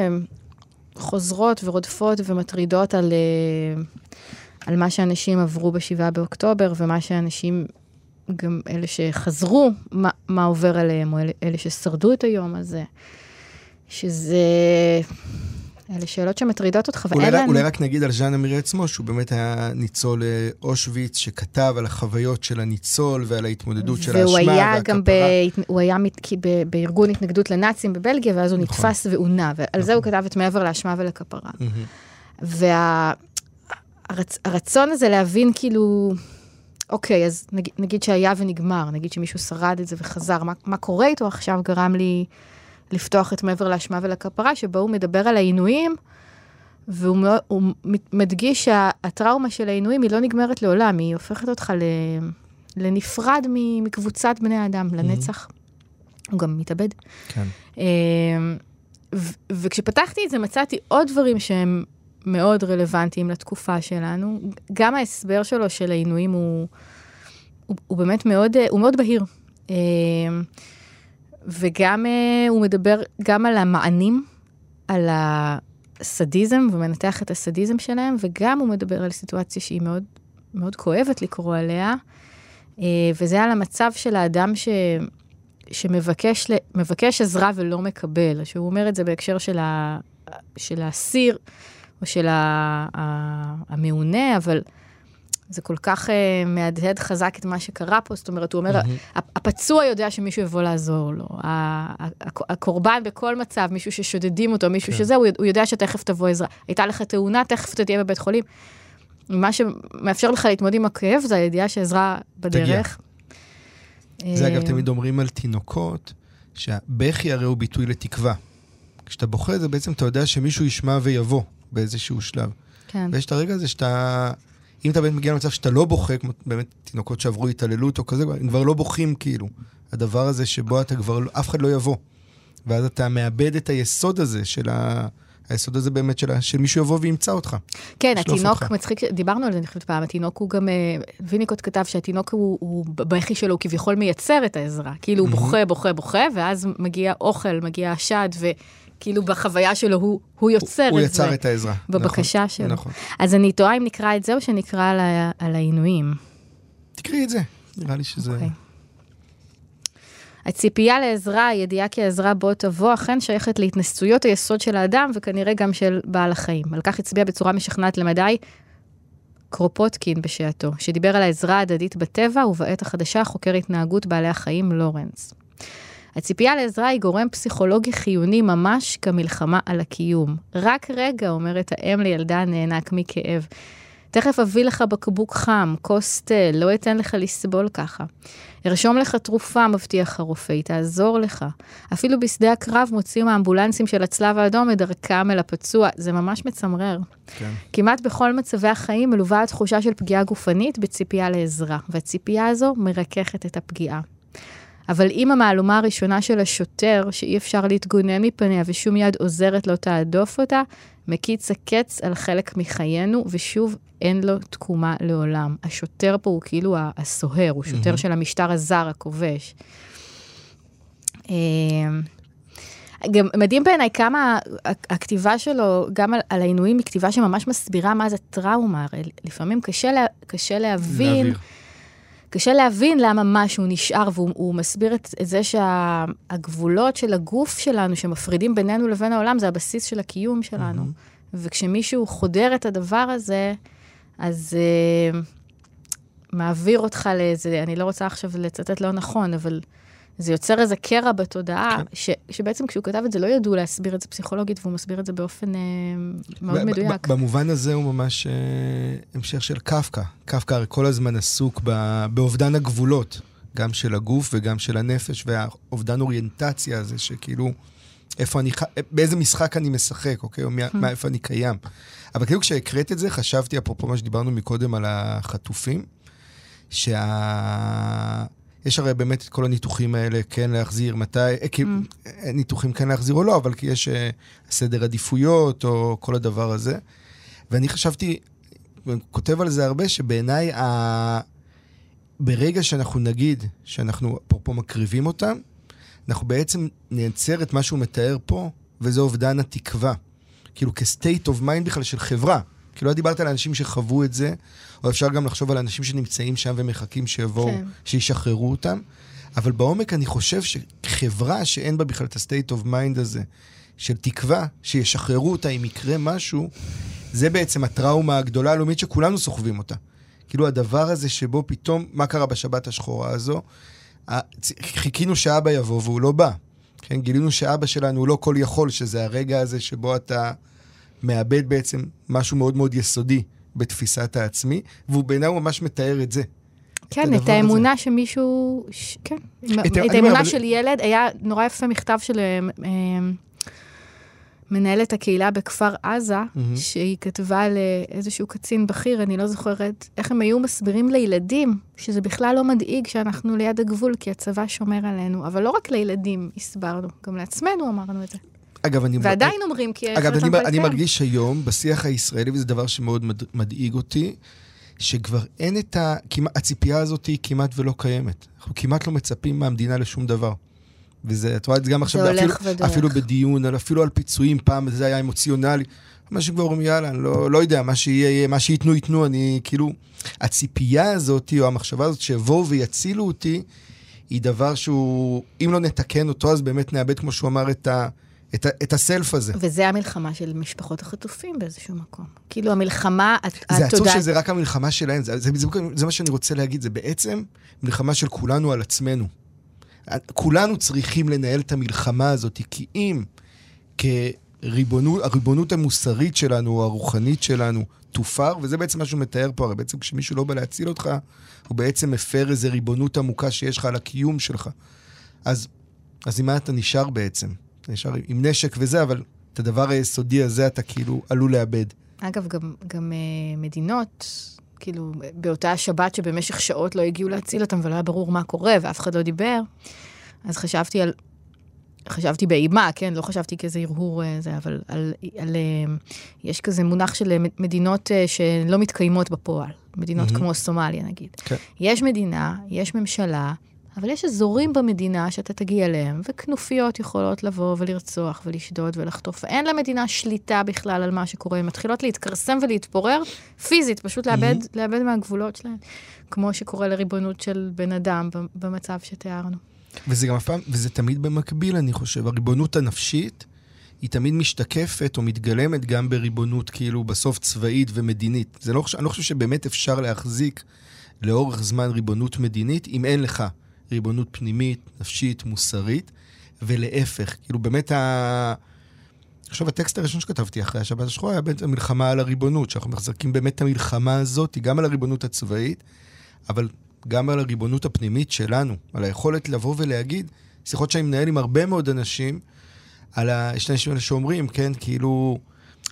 חוזרות ורודפות ומטרידות על, uh, על מה שאנשים עברו בשבעה באוקטובר ומה שאנשים, גם אלה שחזרו, מה, מה עובר עליהם, או אלה, אלה ששרדו את היום הזה. שזה אלה שאלות שמטרידות אותך, ואין להן... אולי רק נגיד על ז'אן אמירי עצמו, שהוא באמת היה ניצול אה, אושוויץ, שכתב על החוויות של הניצול ועל ההתמודדות של האשמה והכפרה. והוא היה גם ב... הוא היה מת... ב... בארגון התנגדות לנאצים בבלגיה, ואז הוא נכון. נתפס ועונה, ועל נכון. זה הוא כתב את מעבר לאשמה ולכפרה. והרצון וה... הזה להבין כאילו... אוקיי, אז נגיד, נגיד שהיה ונגמר, נגיד שמישהו שרד את זה וחזר, מה, מה קורה איתו עכשיו גרם לי לפתוח את מעבר לאשמה ולכפרה, שבו הוא מדבר על העינויים, והוא מדגיש שהטראומה של העינויים היא לא נגמרת לעולם, היא הופכת אותך לנפרד מקבוצת בני האדם, לנצח. Mm-hmm. הוא גם מתאבד. כן. אמ, וכשפתחתי את זה מצאתי עוד דברים שהם מאוד רלוונטיים לתקופה שלנו. גם ההסבר שלו של העינויים הוא, הוא, הוא באמת מאוד, הוא מאוד בהיר. וגם uh, הוא מדבר גם על המענים, על הסדיזם, ומנתח את הסדיזם שלהם, וגם הוא מדבר על סיטואציה שהיא מאוד, מאוד כואבת לקרוא עליה, uh, וזה על המצב של האדם ש... שמבקש עזרה ולא מקבל, שהוא אומר את זה בהקשר של, ה, של האסיר או של ה, ה, המעונה, אבל זה כל כך uh, מהדהד חזק את מה שקרה פה, זאת אומרת, הוא אומר, mm-hmm. הפצוע יודע שמישהו יבוא לעזור לו, הקורבן בכל מצב, מישהו ששודדים אותו, מישהו כן. שזה, הוא, הוא יודע שתכף תבוא עזרה. הייתה לך תאונה, תכף אתה תהיה בבית חולים. מה שמאפשר לך להתמודד עם הכאב זה הידיעה שעזרה בדרך. תגיע. זה אגב, תמיד אומרים על תינוקות, שהבכי הרי הוא ביטוי לתקווה. כשאתה בוכה, זה בעצם, אתה יודע שמישהו ישמע ויבוא באיזשהו שלב. כן. ויש את הרגע הזה שאתה... אם אתה באמת מגיע למצב שאתה לא בוכה, כמו באמת תינוקות שעברו התעללות או כזה, הם כבר לא בוכים כאילו. הדבר הזה שבו אתה כבר, אף אחד לא יבוא. ואז אתה מאבד את היסוד הזה של ה... היסוד הזה באמת של, של מישהו יבוא וימצא אותך. כן, התינוק אותך. מצחיק, דיברנו על זה, אני חושבת פעם, התינוק הוא גם, אה, ויניקוט כתב שהתינוק הוא, הוא בכי שלו, הוא כביכול מייצר את העזרה. כאילו הוא בוכה, בוכה, בוכה, ואז מגיע אוכל, מגיע השד, וכאילו בחוויה שלו הוא, הוא יוצר הוא, את הוא זה. הוא יצר את העזרה. בבקשה נכון, שלו. נכון. אז אני תוהה אם נקרא את זה או שנקרא על, על העינויים. תקראי את זה, נראה לי שזה... Okay. אוקיי. הציפייה לעזרה, הידיעה כי העזרה בוא תבוא, אכן שייכת להתנסויות היסוד של האדם וכנראה גם של בעל החיים. על כך הצביע בצורה משכנעת למדי קרופוטקין בשעתו, שדיבר על העזרה ההדדית בטבע, ובעת החדשה חוקר התנהגות בעלי החיים לורנס. הציפייה לעזרה היא גורם פסיכולוגי חיוני ממש כמלחמה על הקיום. רק רגע, אומרת האם לילדה נאנק מכאב. תכף אביא לך בקבוק חם, כוס תה, לא אתן לך לסבול ככה. ארשום לך תרופה, מבטיח הרופא, היא תעזור לך. אפילו בשדה הקרב מוציאים האמבולנסים של הצלב האדום את דרכם אל הפצוע, זה ממש מצמרר. כן. כמעט בכל מצבי החיים מלווה התחושה של פגיעה גופנית בציפייה לעזרה, והציפייה הזו מרככת את הפגיעה. אבל אם המהלומה הראשונה של השוטר, שאי אפשר להתגונן מפניה ושום יד עוזרת לא תהדוף אותה, מקיץ הקץ על חלק מחיינו, ושוב אין לו תקומה לעולם. השוטר פה הוא כאילו הסוהר, הוא שוטר mm-hmm. של המשטר הזר, הכובש. אמ, גם מדהים בעיניי כמה הכתיבה שלו, גם על, על העינויים, היא כתיבה שממש מסבירה מה זה טראומה. הרי לפעמים קשה, לה, קשה להבין... להעביר. קשה להבין למה משהו נשאר, והוא מסביר את, את זה שהגבולות של הגוף שלנו, שמפרידים בינינו לבין העולם, זה הבסיס של הקיום שלנו. Mm-hmm. וכשמישהו חודר את הדבר הזה, אז uh, מעביר אותך לאיזה, אני לא רוצה עכשיו לצטט לא נכון, אבל זה יוצר איזה קרע בתודעה, כן. ש, שבעצם כשהוא כתב את זה לא ידעו להסביר את זה פסיכולוגית, והוא מסביר את זה באופן uh, מאוד מדויק. במובן הזה הוא ממש uh, המשך של קפקא. קפקא הרי כל הזמן עסוק באובדן הגבולות, גם של הגוף וגם של הנפש, והאובדן אוריינטציה הזה, שכאילו, איפה אני, באיזה משחק אני משחק, אוקיי? או מה, hmm. איפה אני קיים. אבל כאילו כשהקראת את זה, חשבתי, אפרופו מה שדיברנו מקודם על החטופים, שה... יש הרי באמת את כל הניתוחים האלה, כן להחזיר, מתי, אה, כי mm. ניתוחים כן להחזיר או לא, אבל כי יש uh, סדר עדיפויות או כל הדבר הזה. ואני חשבתי, כותב על זה הרבה, שבעיניי, ה... ברגע שאנחנו נגיד שאנחנו אפרופו מקריבים אותם, אנחנו בעצם נייצר את מה שהוא מתאר פה, וזה אובדן התקווה. כאילו כ-state of mind בכלל של חברה. כאילו, לא דיברת על אנשים שחוו את זה, או אפשר גם לחשוב על אנשים שנמצאים שם ומחכים שיבואו, כן. שישחררו אותם. אבל בעומק אני חושב שחברה שאין בה בכלל את ה-state of mind הזה, של תקווה שישחררו אותה אם יקרה משהו, זה בעצם הטראומה הגדולה הלאומית שכולנו סוחבים אותה. כאילו הדבר הזה שבו פתאום, מה קרה בשבת השחורה הזו? חיכינו שאבא יבוא והוא לא בא. כן, גילינו שאבא שלנו הוא לא כל יכול, שזה הרגע הזה שבו אתה מאבד בעצם משהו מאוד מאוד יסודי בתפיסת העצמי, והוא בעיניי ממש מתאר את זה. כן, את, את האמונה הזה. שמישהו, ש... כן, את, את האמונה של ילד, היה נורא יפה מכתב של אה, אה, מנהלת הקהילה בכפר עזה, mm-hmm. שהיא כתבה לאיזשהו קצין בכיר, אני לא זוכרת, איך הם היו מסבירים לילדים, שזה בכלל לא מדאיג שאנחנו ליד הגבול, כי הצבא שומר עלינו. אבל לא רק לילדים הסברנו, גם לעצמנו אמרנו את זה. אגב, אני... ועדיין אומרים, כי... אגב, אני, אני מרגיש היום, בשיח הישראלי, וזה דבר שמאוד מד, מדאיג אותי, שכבר אין את ה... כמעט, הציפייה הזאת היא כמעט ולא קיימת. אנחנו כמעט לא מצפים מהמדינה לשום דבר. וזה, את רואה את זה גם עכשיו, זה אפילו, אפילו בדיון, אפילו על פיצויים, פעם זה היה אמוציונלי. אנשים כבר אומרים, יאללה, אני לא, לא יודע, מה שיהיה, יהיה, מה שייתנו, ייתנו, אני כאילו... הציפייה הזאת, או המחשבה הזאת, שיבואו ויצילו אותי, היא דבר שהוא, אם לא נתקן אותו, אז באמת נאבד, כמו שהוא אמר, את, ה, את, ה- את הסלף הזה. וזה המלחמה של משפחות החטופים באיזשהו מקום. כאילו, המלחמה, הת- זה עצוב התודעה- שזה רק המלחמה שלהם, זה, זה, זה, זה מה שאני רוצה להגיד, זה בעצם מלחמה של כולנו על עצמנו. כולנו צריכים לנהל את המלחמה הזאת, כי אם כריבונות, הריבונות המוסרית שלנו, הרוחנית שלנו, תופר, וזה בעצם מה שהוא מתאר פה, הרי בעצם כשמישהו לא בא להציל אותך, הוא בעצם מפר איזו ריבונות עמוקה שיש לך על הקיום שלך. אז, אז עם מה אתה נשאר בעצם? אתה נשאר עם נשק וזה, אבל את הדבר היסודי הזה אתה כאילו עלול לאבד. אגב, גם, גם אה, מדינות, כאילו, באותה השבת שבמשך שעות לא הגיעו להציל אותם ולא היה ברור מה קורה ואף אחד לא דיבר, אז חשבתי על... חשבתי באימה, כן? לא חשבתי כאיזה הרהור אה, זה, אבל על, על, אה, יש כזה מונח של מדינות שלא מתקיימות בפועל. מדינות מהמם. כמו סומליה, נגיד. כן. יש מדינה, יש ממשלה, אבל יש אזורים במדינה שאתה תגיע אליהם, וכנופיות יכולות לבוא ולרצוח ולשדוד ולחטוף. אין למדינה שליטה בכלל על מה שקורה. הן מתחילות להתכרסם ולהתפורר פיזית, פשוט לאבד, לאבד מהגבולות שלהן, כמו שקורה לריבונות של בן אדם במצב שתיארנו. וזה גם אף פעם, וזה תמיד במקביל, אני חושב. הריבונות הנפשית היא תמיד משתקפת או מתגלמת גם בריבונות, כאילו, בסוף צבאית ומדינית. זה לא, אני לא חושב שבאמת אפשר להחזיק לאורך זמן ריבונות מדינית, אם אין לך ריבונות פנימית, נפשית, מוסרית, ולהפך. כאילו, באמת ה... עכשיו, הטקסט הראשון שכתבתי אחרי השבת השחורה היה בעצם מלחמה על הריבונות, שאנחנו מחזקים באמת את המלחמה הזאת, גם על הריבונות הצבאית, אבל גם על הריבונות הפנימית שלנו, על היכולת לבוא ולהגיד, שיחות שאני מנהל עם הרבה מאוד אנשים, על ה... יש אנשים האלה שאומרים, כן, כאילו,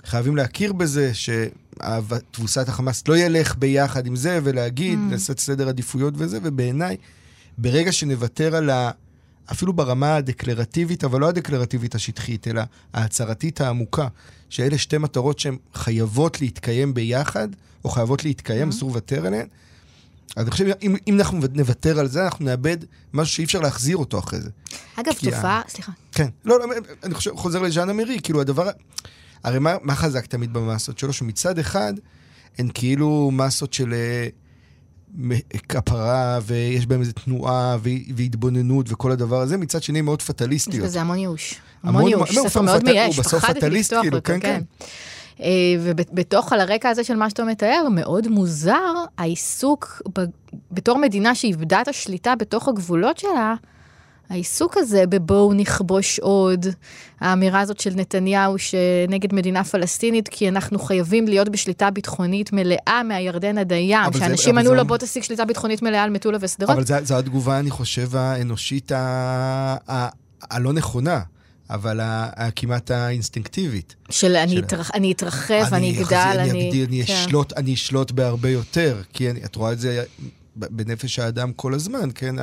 חייבים להכיר בזה שתבוסת החמאס לא ילך ביחד עם זה, ולהגיד, Mm. לעשות סדר עדיפויות וזה, ובעיניי, ברגע שנוותר על ה... אפילו ברמה הדקלרטיבית, אבל לא הדקלרטיבית השטחית, אלא ההצהרתית העמוקה, שאלה שתי מטרות שהן חייבות להתקיים ביחד, או חייבות להתקיים, אסור לוותר עליהן. אז אני חושב, אם, אם אנחנו נוותר על זה, אנחנו נאבד משהו שאי אפשר להחזיר אותו אחרי זה. אגב, כי ה- תופעה, סליחה, כן. לא, לא, אני חושב, חוזר לז'אנה מרי, כאילו הדבר... הרי מה, מה חזק תמיד במסות שלו? שמצד אחד, הן כאילו מסות של מ- כפרה, ויש בהן איזו תנועה והתבוננות וכל הדבר הזה, מצד שני מאוד יש פטליסטיות. בזה המון ייאוש. המון- ייאוש, לא, ספר מאוד מייאש, פחדתי לפתוח כאילו, אותו, כן, כן. אה, ובתוך, על הרקע הזה של מה שאתה מתאר, מאוד מוזר העיסוק, ב, בתור מדינה שאיבדה את השליטה בתוך הגבולות שלה, העיסוק הזה בבואו נכבוש עוד, האמירה הזאת של נתניהו שנגד מדינה פלסטינית, כי אנחנו חייבים להיות בשליטה ביטחונית מלאה מהירדן עד הים, שאנשים ענו לו בוא תשיג שליטה ביטחונית מלאה על מטולה ושדרות. אבל זו- התגובה, אני חושב, האנושית הלא נכונה, אבל הכמעט האינסטינקטיבית. של אני של- אתרח- אני אתרחב, אני אגדל, אני אני... אגדיל, אני כן. אשלוט, אני אשלוט בהרבה יותר, כי אני, את רואה את זה בנפש האדם כל הזמן, כן?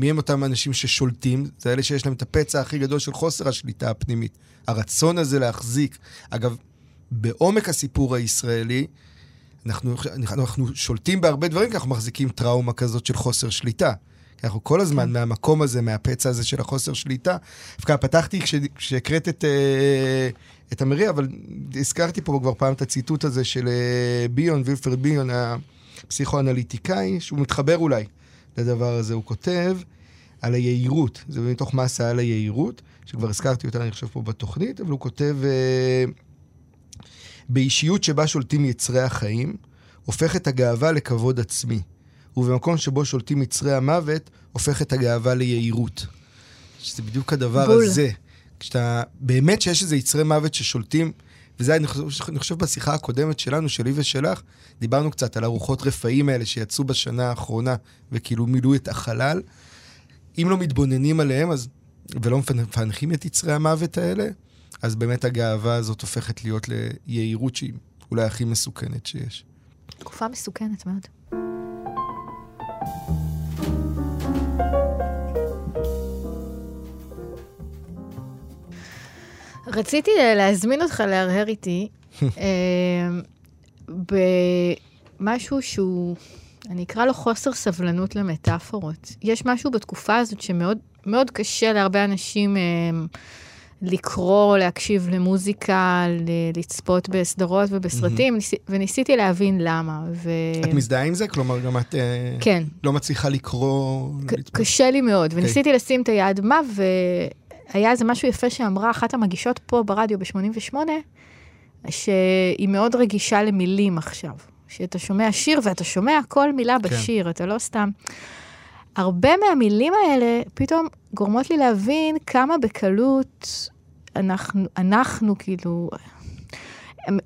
מי הם אותם אנשים ששולטים? זה אלה שיש להם את הפצע הכי גדול של חוסר השליטה הפנימית. הרצון הזה להחזיק. אגב, בעומק הסיפור הישראלי, אנחנו, אנחנו, אנחנו שולטים בהרבה דברים, כי אנחנו מחזיקים טראומה כזאת של חוסר שליטה. כי אנחנו כל הזמן כן. מהמקום הזה, מהפצע הזה של החוסר שליטה. דווקא פתחתי כש- כשהקראת את, אה, את המרי, אבל הזכרתי פה כבר פעם את הציטוט הזה של אה, ביון, וילפרד ביון, הפסיכואנליטיקאי, שהוא מתחבר אולי לדבר הזה. הוא כותב על היהירות, זה מתוך מסה על היהירות, שכבר הזכרתי אותה, אני חושב, פה בתוכנית, אבל הוא כותב... אה, באישיות שבה שולטים יצרי החיים, הופכת הגאווה לכבוד עצמי, ובמקום שבו שולטים יצרי המוות, הופכת הגאווה ליהירות. שזה בדיוק הדבר בול. הזה. כשאתה, באמת שיש איזה יצרי מוות ששולטים, וזה, אני חושב, אני חושב בשיחה הקודמת שלנו, שלי ושלך, דיברנו קצת על הרוחות רפאים האלה שיצאו בשנה האחרונה, וכאילו מילאו את החלל. אם לא מתבוננים עליהם, אז, ולא מפענחים את יצרי המוות האלה, אז באמת הגאווה הזאת הופכת להיות ליהירות שהיא אולי הכי מסוכנת שיש. תקופה מסוכנת מאוד. רציתי להזמין אותך להרהר איתי אה, במשהו שהוא, אני אקרא לו חוסר סבלנות למטאפורות. יש משהו בתקופה הזאת שמאוד מאוד קשה להרבה אנשים אה, לקרוא, להקשיב למוזיקה, לצפות בסדרות ובסרטים, ניס- וניסיתי להבין למה. ו... את מזדהה עם זה? כלומר, גם את אה, כן. לא מצליחה לקרוא... קשה לי מאוד, אוקיי. וניסיתי לשים את היד מה, היה איזה משהו יפה שאמרה אחת המגישות פה ברדיו ב-88, שהיא מאוד רגישה למילים עכשיו. שאתה שומע שיר ואתה שומע כל מילה כן. בשיר, אתה לא סתם... הרבה מהמילים האלה פתאום גורמות לי להבין כמה בקלות אנחנו, אנחנו כאילו,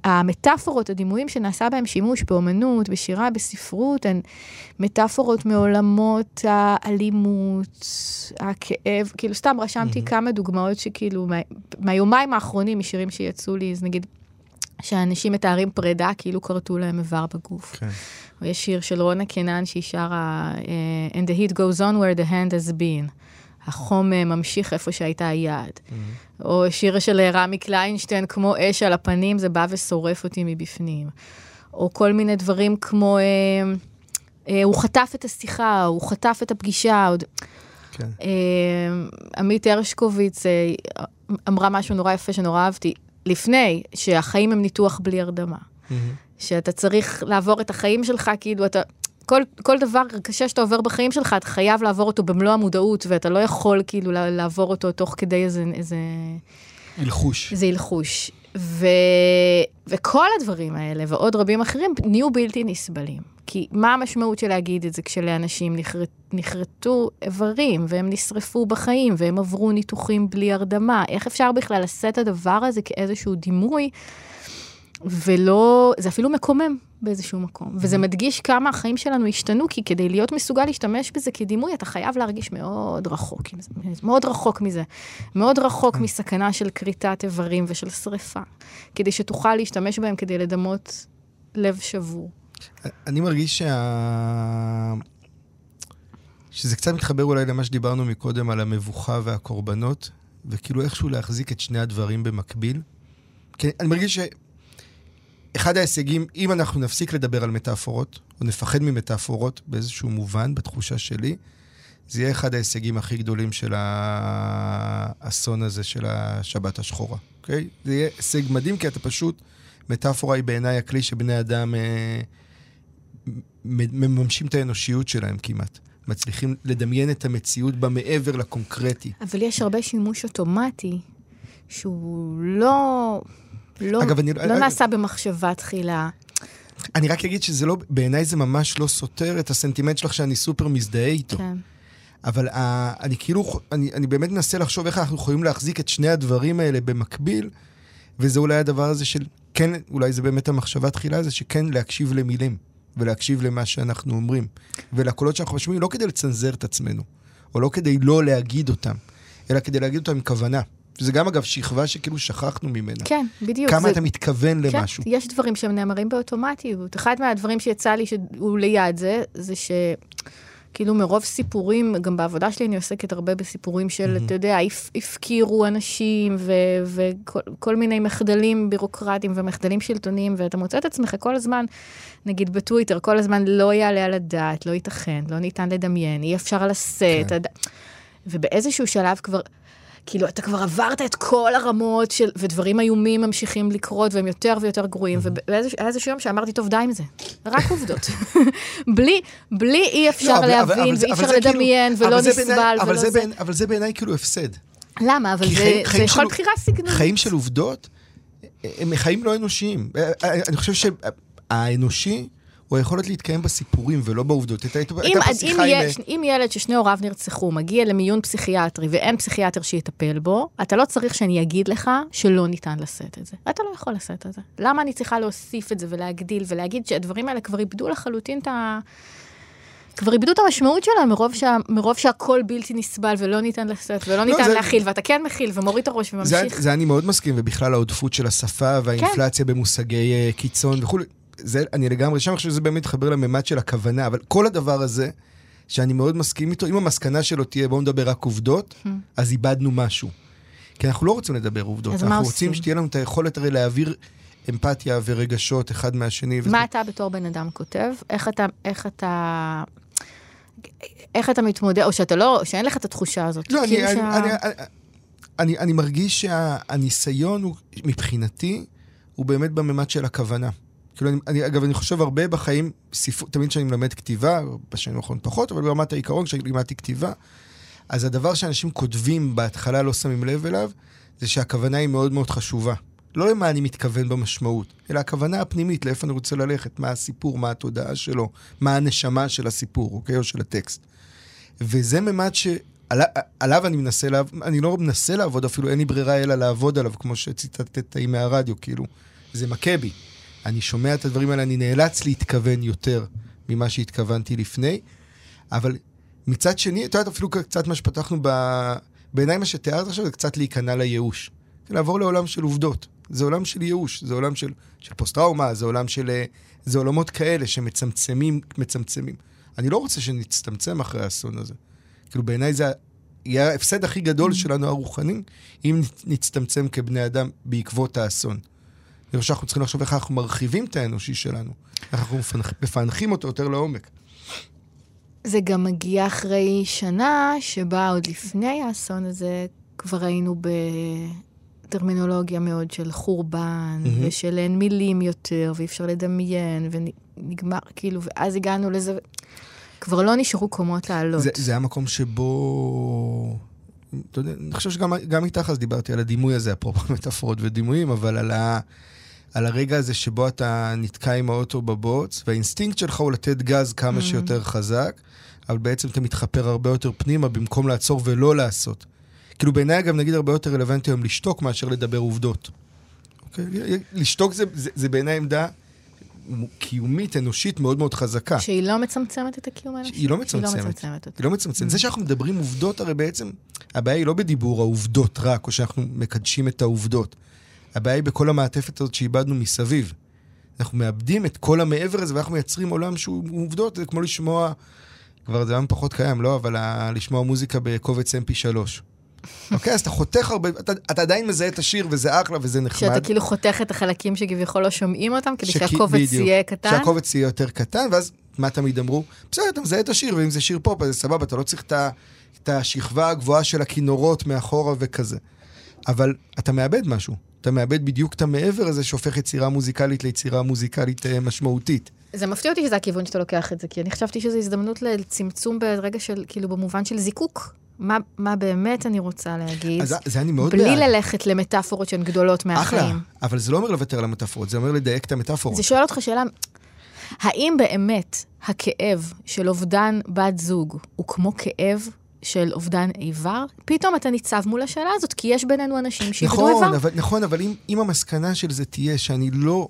המטאפורות, הדימויים שנעשה בהם שימוש באומנות, בשירה, בספרות, הן מטאפורות מעולמות האלימות, הכאב, כאילו סתם רשמתי mm-hmm. כמה דוגמאות שכאילו, מה, מהיומיים האחרונים משירים שיצאו לי, אז נגיד, שאנשים מתארים פרידה כאילו כרתו להם איבר בגוף. כן. או יש שיר של רונה קנן שהיא שרה, uh, And the heat goes on where the hand has been. החום uh, ממשיך איפה שהייתה היד. Mm-hmm. או שיר של רמי קליינשטיין, כמו אש על הפנים, זה בא ושורף אותי מבפנים. או כל מיני דברים כמו, uh, uh, הוא חטף את השיחה, הוא חטף את הפגישה. עוד... כן. Uh, עמית הרשקוביץ uh, אמרה משהו נורא יפה שנורא אהבתי. לפני, שהחיים הם ניתוח בלי הרדמה. Mm-hmm. שאתה צריך לעבור את החיים שלך, כאילו אתה... כל, כל דבר קשה שאתה עובר בחיים שלך, אתה חייב לעבור אותו במלוא המודעות, ואתה לא יכול כאילו לעבור אותו תוך כדי איזה... איזה הלחוש. איזה הלחוש. ו... וכל הדברים האלה, ועוד רבים אחרים, נהיו בלתי נסבלים. כי מה המשמעות של להגיד את זה כשלאנשים נחרט, נחרטו איברים, והם נשרפו בחיים, והם עברו ניתוחים בלי הרדמה? איך אפשר בכלל לשאת את הדבר הזה כאיזשהו דימוי, ולא... זה אפילו מקומם באיזשהו מקום. וזה מדגיש כמה החיים שלנו השתנו, כי כדי להיות מסוגל להשתמש בזה כדימוי, אתה חייב להרגיש מאוד רחוק, מאוד רחוק מזה. מאוד רחוק מסכנה של כריתת איברים ושל שריפה, כדי שתוכל להשתמש בהם כדי לדמות לב שבור. אני מרגיש שה... שזה קצת מתחבר אולי למה שדיברנו מקודם על המבוכה והקורבנות, וכאילו איכשהו להחזיק את שני הדברים במקביל. כי אני מרגיש שאחד ההישגים, אם אנחנו נפסיק לדבר על מטאפורות, או נפחד ממטאפורות באיזשהו מובן, בתחושה שלי, זה יהיה אחד ההישגים הכי גדולים של האסון הזה של השבת השחורה, אוקיי? זה יהיה הישג מדהים, כי אתה פשוט, מטאפורה היא בעיניי הכלי שבני אדם אה, מממשים את האנושיות שלהם כמעט. מצליחים לדמיין את המציאות במעבר לקונקרטי. אבל יש הרבה שימוש אוטומטי, שהוא לא, לא, אגב, אני, לא אני, נעשה אני, במחשבה תחילה. אני רק אגיד שזה לא, בעיניי זה ממש לא סותר את הסנטימנט שלך שאני סופר מזדהה איתו. כן. אבל uh, אני כאילו, אני, אני באמת מנסה לחשוב איך אנחנו יכולים להחזיק את שני הדברים האלה במקביל, וזה אולי הדבר הזה של, כן, אולי זה באמת המחשבה תחילה, זה שכן להקשיב למילים. ולהקשיב למה שאנחנו אומרים. ולקולות שאנחנו משמיעים לא כדי לצנזר את עצמנו, או לא כדי לא להגיד אותם, אלא כדי להגיד אותם עם כוונה. וזה גם, אגב, שכבה שכאילו שכחנו ממנה. כן, בדיוק. כמה זה... אתה מתכוון כן, למשהו. יש דברים שהם נאמרים באוטומטיות. אחד מהדברים שיצא לי שהוא ליד זה, זה ש... כאילו מרוב סיפורים, גם בעבודה שלי אני עוסקת הרבה בסיפורים של, mm-hmm. אתה יודע, הפ, הפקירו אנשים וכל מיני מחדלים בירוקרטיים ומחדלים שלטוניים, ואתה מוצא את עצמך כל הזמן, נגיד בטוויטר, כל הזמן לא יעלה על הדעת, לא ייתכן, לא ניתן לדמיין, אי אפשר לשאת. כן. הד... ובאיזשהו שלב כבר... כאילו, אתה כבר עברת את כל הרמות של, ודברים איומים ממשיכים לקרות, והם יותר ויותר גרועים. והיה איזשהו יום שאמרתי, טוב, די עם זה, רק עובדות. בלי, בלי אי אפשר לא, להבין, אבל, ואי אפשר כאילו- לדמיין, כאילו, ולא נסבל, ולא זה. בעיני, אבל זה בעיניי כאילו הפסד. למה? אבל זה, חיים, זה יכול בחירה סגנונית. חיים של עובדות, הם חיים לא אנושיים. אני חושב שהאנושי... הוא היכולת להתקיים בסיפורים ולא בעובדות. הייתה פה שיחה עם... אם ילד ששני הוריו נרצחו מגיע למיון פסיכיאטרי ואין פסיכיאטר שיטפל בו, אתה לא צריך שאני אגיד לך שלא ניתן לשאת את זה. אתה לא יכול לשאת את זה. למה אני צריכה להוסיף את זה ולהגדיל ולהגיד שהדברים האלה כבר איבדו לחלוטין את ה... כבר איבדו את המשמעות שלהם מרוב, שה, מרוב שהכל בלתי נסבל ולא ניתן לשאת ולא לא, ניתן זה... להכיל, ואתה כן מכיל ומוריד את הראש וממשיך. זה, זה אני מאוד מסכים, ובכלל העודפות של השפה והאינפלציה כן. במושגי uh, קיצון וכולי. זה, אני לגמרי שם, אני חושב שזה באמת מתחבר לממד של הכוונה, אבל כל הדבר הזה, שאני מאוד מסכים איתו, אם המסקנה שלו תהיה בואו נדבר רק עובדות, hmm. אז איבדנו משהו. כי אנחנו לא רוצים לדבר עובדות, אנחנו רוצים עושים? שתהיה לנו את היכולת הרי להעביר אמפתיה ורגשות אחד מהשני. מה וזה... אתה בתור בן אדם כותב? איך אתה, איך אתה, איך אתה מתמודד, או שאתה לא, שאין לך את התחושה הזאת. לא, אני, כאילו אני, שה... אני, אני, אני, אני מרגיש שהניסיון הוא, מבחינתי, הוא באמת בממד של הכוונה. כאילו, אני, אני, אגב, אני חושב הרבה בחיים, ספר, תמיד כשאני מלמד כתיבה, בשנים האחרונות פחות, אבל ברמת העיקרון, כשאני לימדתי כתיבה, אז הדבר שאנשים כותבים בהתחלה לא שמים לב אליו, זה שהכוונה היא מאוד מאוד חשובה. לא למה אני מתכוון במשמעות, אלא הכוונה הפנימית, לאיפה אני רוצה ללכת, מה הסיפור, מה התודעה שלו, מה הנשמה של הסיפור, אוקיי? או של הטקסט. וזה ממד שעליו אני מנסה, לעב... אני לא מנסה לעבוד אפילו, אין לי ברירה אלא לעבוד עליו, כמו שציטטת מהרדיו, כאילו, זה מכה בי. אני שומע את הדברים האלה, אני נאלץ להתכוון יותר ממה שהתכוונתי לפני, אבל מצד שני, אתה יודע, אפילו קצת מה שפתחנו ב... בעיניי מה שתיארת עכשיו זה קצת להיכנע לייאוש. לעבור לעולם של עובדות. זה עולם של ייאוש, זה עולם של, של פוסט-טראומה, זה עולם של... זה עולמות כאלה שמצמצמים, מצמצמים. אני לא רוצה שנצטמצם אחרי האסון הזה. כאילו, בעיניי זה יהיה ההפסד הכי גדול. שלנו הרוחני, אם נצטמצם כבני אדם בעקבות האסון. אני חושב שאנחנו צריכים לחשוב איך אנחנו מרחיבים את האנושי שלנו, איך אנחנו מפענחים אותו יותר לעומק. זה גם מגיע אחרי שנה שבה עוד לפני האסון הזה כבר היינו בטרמינולוגיה מאוד של חורבן, mm-hmm. ושל אין מילים יותר, ואי אפשר לדמיין, ונגמר, כאילו, ואז הגענו לזה, כבר לא נשארו קומות לעלות. זה, זה המקום שבו... אתה יודע, אני חושב שגם איתך אז דיברתי על הדימוי הזה, אפרופו מטאפורות ודימויים, אבל על, ה, על הרגע הזה שבו אתה נתקע עם האוטו בבוץ, והאינסטינקט שלך הוא לתת גז כמה mm-hmm. שיותר חזק, אבל בעצם אתה מתחפר הרבה יותר פנימה במקום לעצור ולא לעשות. כאילו בעיניי גם נגיד הרבה יותר רלוונטי היום לשתוק מאשר לדבר עובדות. אוקיי? לשתוק זה, זה, זה בעיניי עמדה קיומית, אנושית, מאוד מאוד חזקה. שהיא לא מצמצמת את הקיום האנושי? היא לא מצמצמת. היא לא מצמצמת. היא לא מצמצמת. זה שאנחנו מדברים עובדות, הרי בעצם, הבעיה היא לא בדיבור העובדות רק, או שאנחנו מקדשים את העובדות. הבעיה היא בכל המעטפת הזאת שאיבדנו מסביב. אנחנו מאבדים את כל המעבר הזה, ואנחנו מייצרים עולם שהוא עובדות, זה כמו לשמוע כבר זה היום פחות קיים, לא? אבל ה... לשמוע מוזיקה בקובץ mp3. אוקיי, אז אתה חותך הרבה, אתה, אתה עדיין מזהה את השיר וזה אחלה וזה נחמד. שאתה כאילו חותך את החלקים שכביכול לא שומעים אותם, כדי שכ... שהקובץ בדיוק, יהיה קטן. שהקובץ יהיה יותר קטן, ואז מה תמיד אמרו? בסדר, אתה מזהה את השיר, ואם זה שיר פופ, אז זה סבבה, אתה לא צריך את, את השכבה הגבוהה של הכינורות מאחורה וכזה. אבל אתה מאבד משהו. אתה מאבד בדיוק את המעבר הזה שהופך יצירה מוזיקלית ליצירה מוזיקלית אה, משמעותית. זה מפתיע אותי שזה הכיוון שאתה לוקח את זה, כי אני חשבתי שזו הזדמנות לצמצום ברגע של, כאילו, במובן של זיקוק. מה, מה באמת אני רוצה להגיד. אז זה אני מאוד בלי בעד. ללכת למטאפורות שהן גדולות מהחיים. אחלה, אבל זה לא אומר לוותר על המטאפורות, זה אומר לדייק את המטאפורות. זה שואל אותך שאלה, האם באמת הכאב של אובדן בת זוג הוא כמו כאב של אובדן איבר, פתאום אתה ניצב מול השאלה הזאת, כי יש בינינו אנשים שאיבדו נכון, איבר. אבל, נכון, אבל אם, אם המסקנה של זה תהיה שאני לא...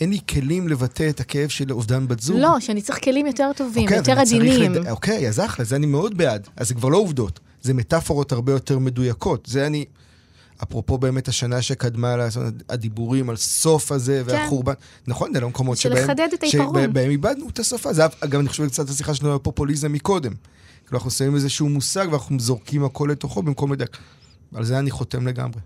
אין לי כלים לבטא את הכאב של אובדן בת זוג. לא, שאני צריך כלים יותר טובים, אוקיי, יותר עדינים. לד... אוקיי, אז אחלה, זה אני מאוד בעד. אז זה כבר לא עובדות, זה מטאפורות הרבה יותר מדויקות. זה אני... אפרופו באמת השנה שקדמה לעשות הדיבורים על סוף הזה כן. והחורבן. נכון, זה לא מקומות שבהם... של לחדד את העיפרון. שבהם איבדנו את השפה. זה אגב, אני חושב קצת השיחה שלנו על פופוליזם מקודם. כאילו אנחנו שמים איזשהו מושג ואנחנו זורקים הכל לתוכו במקום לדק. על זה אני חותם לגמרי.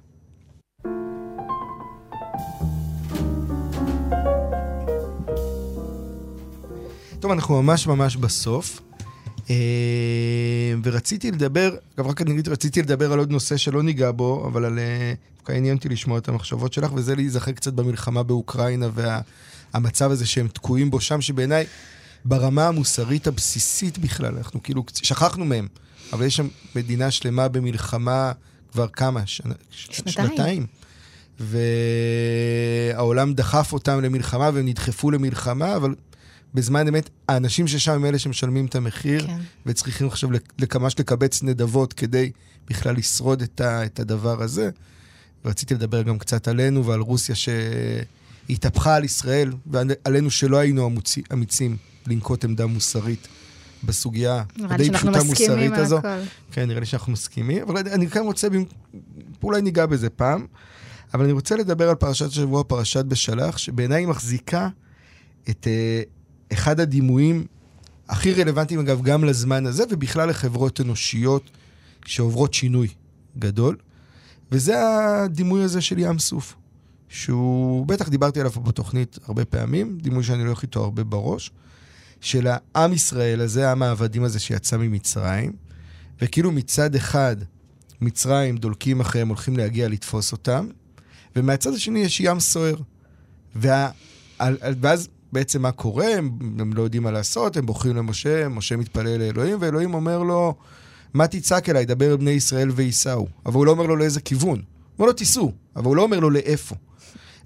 טוב, אנחנו ממש ממש בסוף. אה, ורציתי לדבר, אגב, רק אני רציתי לדבר על עוד נושא שלא ניגע בו, אבל על... אה, דווקא עניין אותי לשמוע את המחשבות שלך, וזה להיזכר קצת במלחמה באוקראינה והמצב הזה שהם תקועים בו שם, שבעיניי, ברמה המוסרית הבסיסית בכלל, אנחנו כאילו שכחנו מהם, אבל יש שם מדינה שלמה במלחמה כבר כמה? שנה, שנתיים. שנתיים. והעולם דחף אותם למלחמה והם נדחפו למלחמה, אבל בזמן אמת, האנשים ששם הם אלה שמשלמים את המחיר, כן. וצריכים עכשיו ממש לקבץ נדבות כדי בכלל לשרוד את, ה, את הדבר הזה. ורציתי לדבר גם קצת עלינו ועל רוסיה שהתהפכה על ישראל, ועלינו שלא היינו אמיצים לנקוט עמדה מוסרית בסוגיה הדי פשוטה מוסרית הזו. הכל. כן, נראה לי שאנחנו מסכימים, אבל אני כאן רוצה, אולי ניגע בזה פעם, אבל אני רוצה לדבר על פרשת השבוע, פרשת בשלח, שבעיניי היא מחזיקה את, אה, אחד הדימויים הכי רלוונטיים, אגב, גם לזמן הזה, ובכלל לחברות אנושיות שעוברות שינוי גדול. וזה הדימוי הזה של ים סוף, שהוא, בטח דיברתי עליו בתוכנית הרבה פעמים, דימוי שאני הולך איתו הרבה בראש, של העם ישראל הזה, העם העבדים הזה שיצא ממצרים, וכאילו מצד אחד, מצרים דולקים אחריהם, הולכים להגיע לתפוס אותם, ומהצד השני יש ים סוער. וה... ואז בעצם מה קורה, הם, הם לא יודעים מה לעשות, הם בוחרים למשה, משה מתפלל לאלוהים, ואלוהים אומר לו, מה תצעק אליי, דבר אל בני ישראל וייסעו. אבל הוא לא אומר לו לאיזה כיוון. הוא אומר לו, תיסעו, אבל הוא לא אומר לו לאיפה.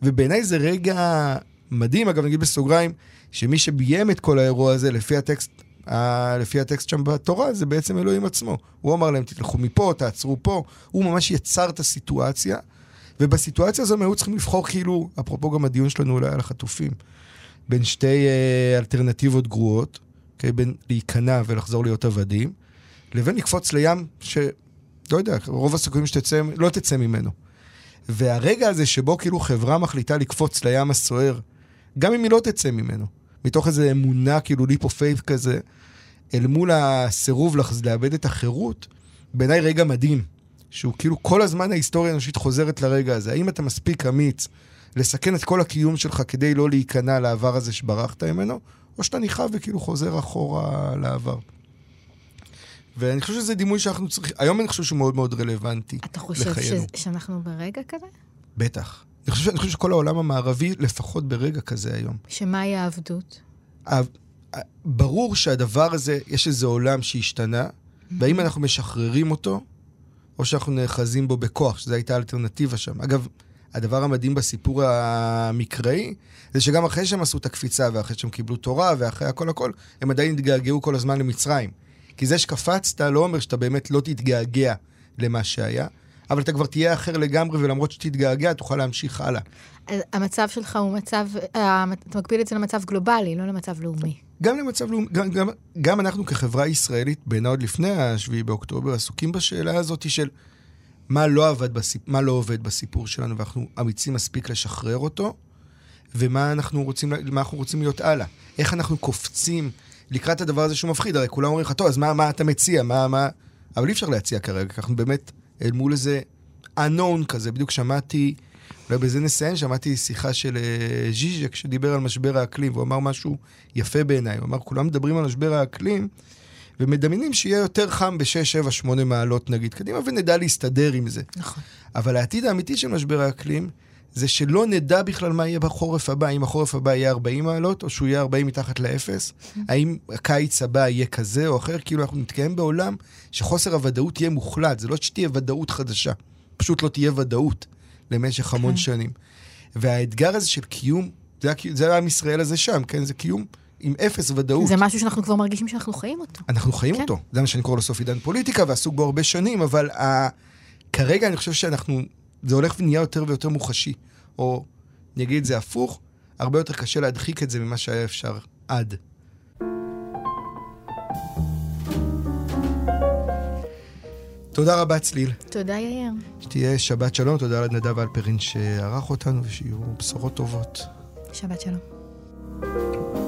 ובעיניי זה רגע מדהים, אגב, נגיד בסוגריים, שמי שביים את כל האירוע הזה, לפי הטקסט, ה... לפי הטקסט שם בתורה, זה בעצם אלוהים עצמו. הוא אמר להם, תלכו מפה, תעצרו פה. הוא ממש יצר את הסיטואציה, ובסיטואציה הזו הם היו צריכים לבחור כאילו, אפרופו גם הדיון שלנו אולי על החטופים, בין שתי אה, אלטרנטיבות גרועות, okay, בין להיכנע ולחזור להיות עבדים, לבין לקפוץ לים, שלא יודע, רוב הסיכויים שתצא, לא תצא ממנו. והרגע הזה שבו כאילו חברה מחליטה לקפוץ לים הסוער, גם אם היא לא תצא ממנו, מתוך איזו אמונה, כאילו ליפ אוף פייף כזה, אל מול הסירוב לאבד את החירות, בעיניי רגע מדהים, שהוא כאילו כל הזמן ההיסטוריה האנושית חוזרת לרגע הזה. האם אתה מספיק אמיץ לסכן את כל הקיום שלך כדי לא להיכנע לעבר הזה שברחת ממנו, או שאתה נכאב וכאילו חוזר אחורה לעבר. ואני חושב שזה דימוי שאנחנו צריכים, היום אני חושב שהוא מאוד מאוד רלוונטי. אתה חושב ש... שאנחנו ברגע כזה? בטח. אני חושב, אני חושב שכל העולם המערבי לפחות ברגע כזה היום. שמהי העבדות? ברור שהדבר הזה, יש איזה עולם שהשתנה, mm-hmm. והאם אנחנו משחררים אותו, או שאנחנו נאחזים בו בכוח, שזו הייתה האלטרנטיבה שם. אגב, הדבר המדהים בסיפור המקראי, זה שגם אחרי שהם עשו את הקפיצה, ואחרי שהם קיבלו תורה, ואחרי הכל הכל, הם עדיין התגעגעו כל הזמן למצרים. כי זה שקפצת לא אומר שאתה באמת לא תתגעגע למה שהיה, אבל אתה כבר תהיה אחר לגמרי, ולמרות שתתגעגע, תוכל להמשיך הלאה. המצב שלך הוא מצב, אה, אתה מקביל את זה למצב גלובלי, לא למצב לאומי. גם למצב לאומי, גם, גם, גם אנחנו כחברה ישראלית, בעיניי עוד לפני ה-7 באוקטובר, עסוקים בשאלה הזאת של מה לא, עבד בסיפ... מה לא עובד בסיפור שלנו, ואנחנו אמיצים מספיק לשחרר אותו, ומה אנחנו רוצים, אנחנו רוצים להיות הלאה. איך אנחנו קופצים לקראת הדבר הזה שהוא מפחיד, הרי כולם אומרים לך, טוב, אז מה, מה אתה מציע? מה, מה... אבל אי אפשר להציע כרגע, כי אנחנו באמת אל מול איזה unknown כזה. בדיוק שמעתי, אולי בזה נסיים, שמעתי שיחה של uh, ז'יז'ק שדיבר על משבר האקלים, והוא אמר משהו יפה בעיניי. הוא אמר, כולם מדברים על משבר האקלים, ומדמיינים שיהיה יותר חם ב-6, 7, 8 מעלות נגיד קדימה, ונדע להסתדר עם זה. נכון. אבל העתיד האמיתי של משבר האקלים, זה שלא נדע בכלל מה יהיה בחורף הבא, האם החורף הבא יהיה 40 מעלות, או שהוא יהיה 40 מתחת לאפס. האם הקיץ הבא יהיה כזה או אחר, כאילו אנחנו נתקיים בעולם שחוסר הוודאות יהיה מוחלט, זה לא שתהיה ודאות חדשה, פשוט לא תהיה ודאות למשך המון. כן. שנים. והאתגר הזה של קיום, זה, זה עם ישראל הזה שם, כן? זה קיום עם אפס ודאות. זה משהו שאנחנו כבר מרגישים שאנחנו חיים אותו. אנחנו חיים כן. אותו. זה מה שאני קורא לו סוף עידן פוליטיקה, ועסוק בו הרבה שנים, אבל ה... כרגע אני חושב שאנחנו זה הולך ונהיה יותר ויותר מוחשי. או, את זה הפוך, הרבה יותר קשה להדחיק את זה ממה שהיה אפשר עד. תודה רבה, צליל. תודה, יאיר. שתהיה שבת שלום, תודה לנדב אלפרין שערך אותנו, ושיהיו בשורות טובות. שבת שלום.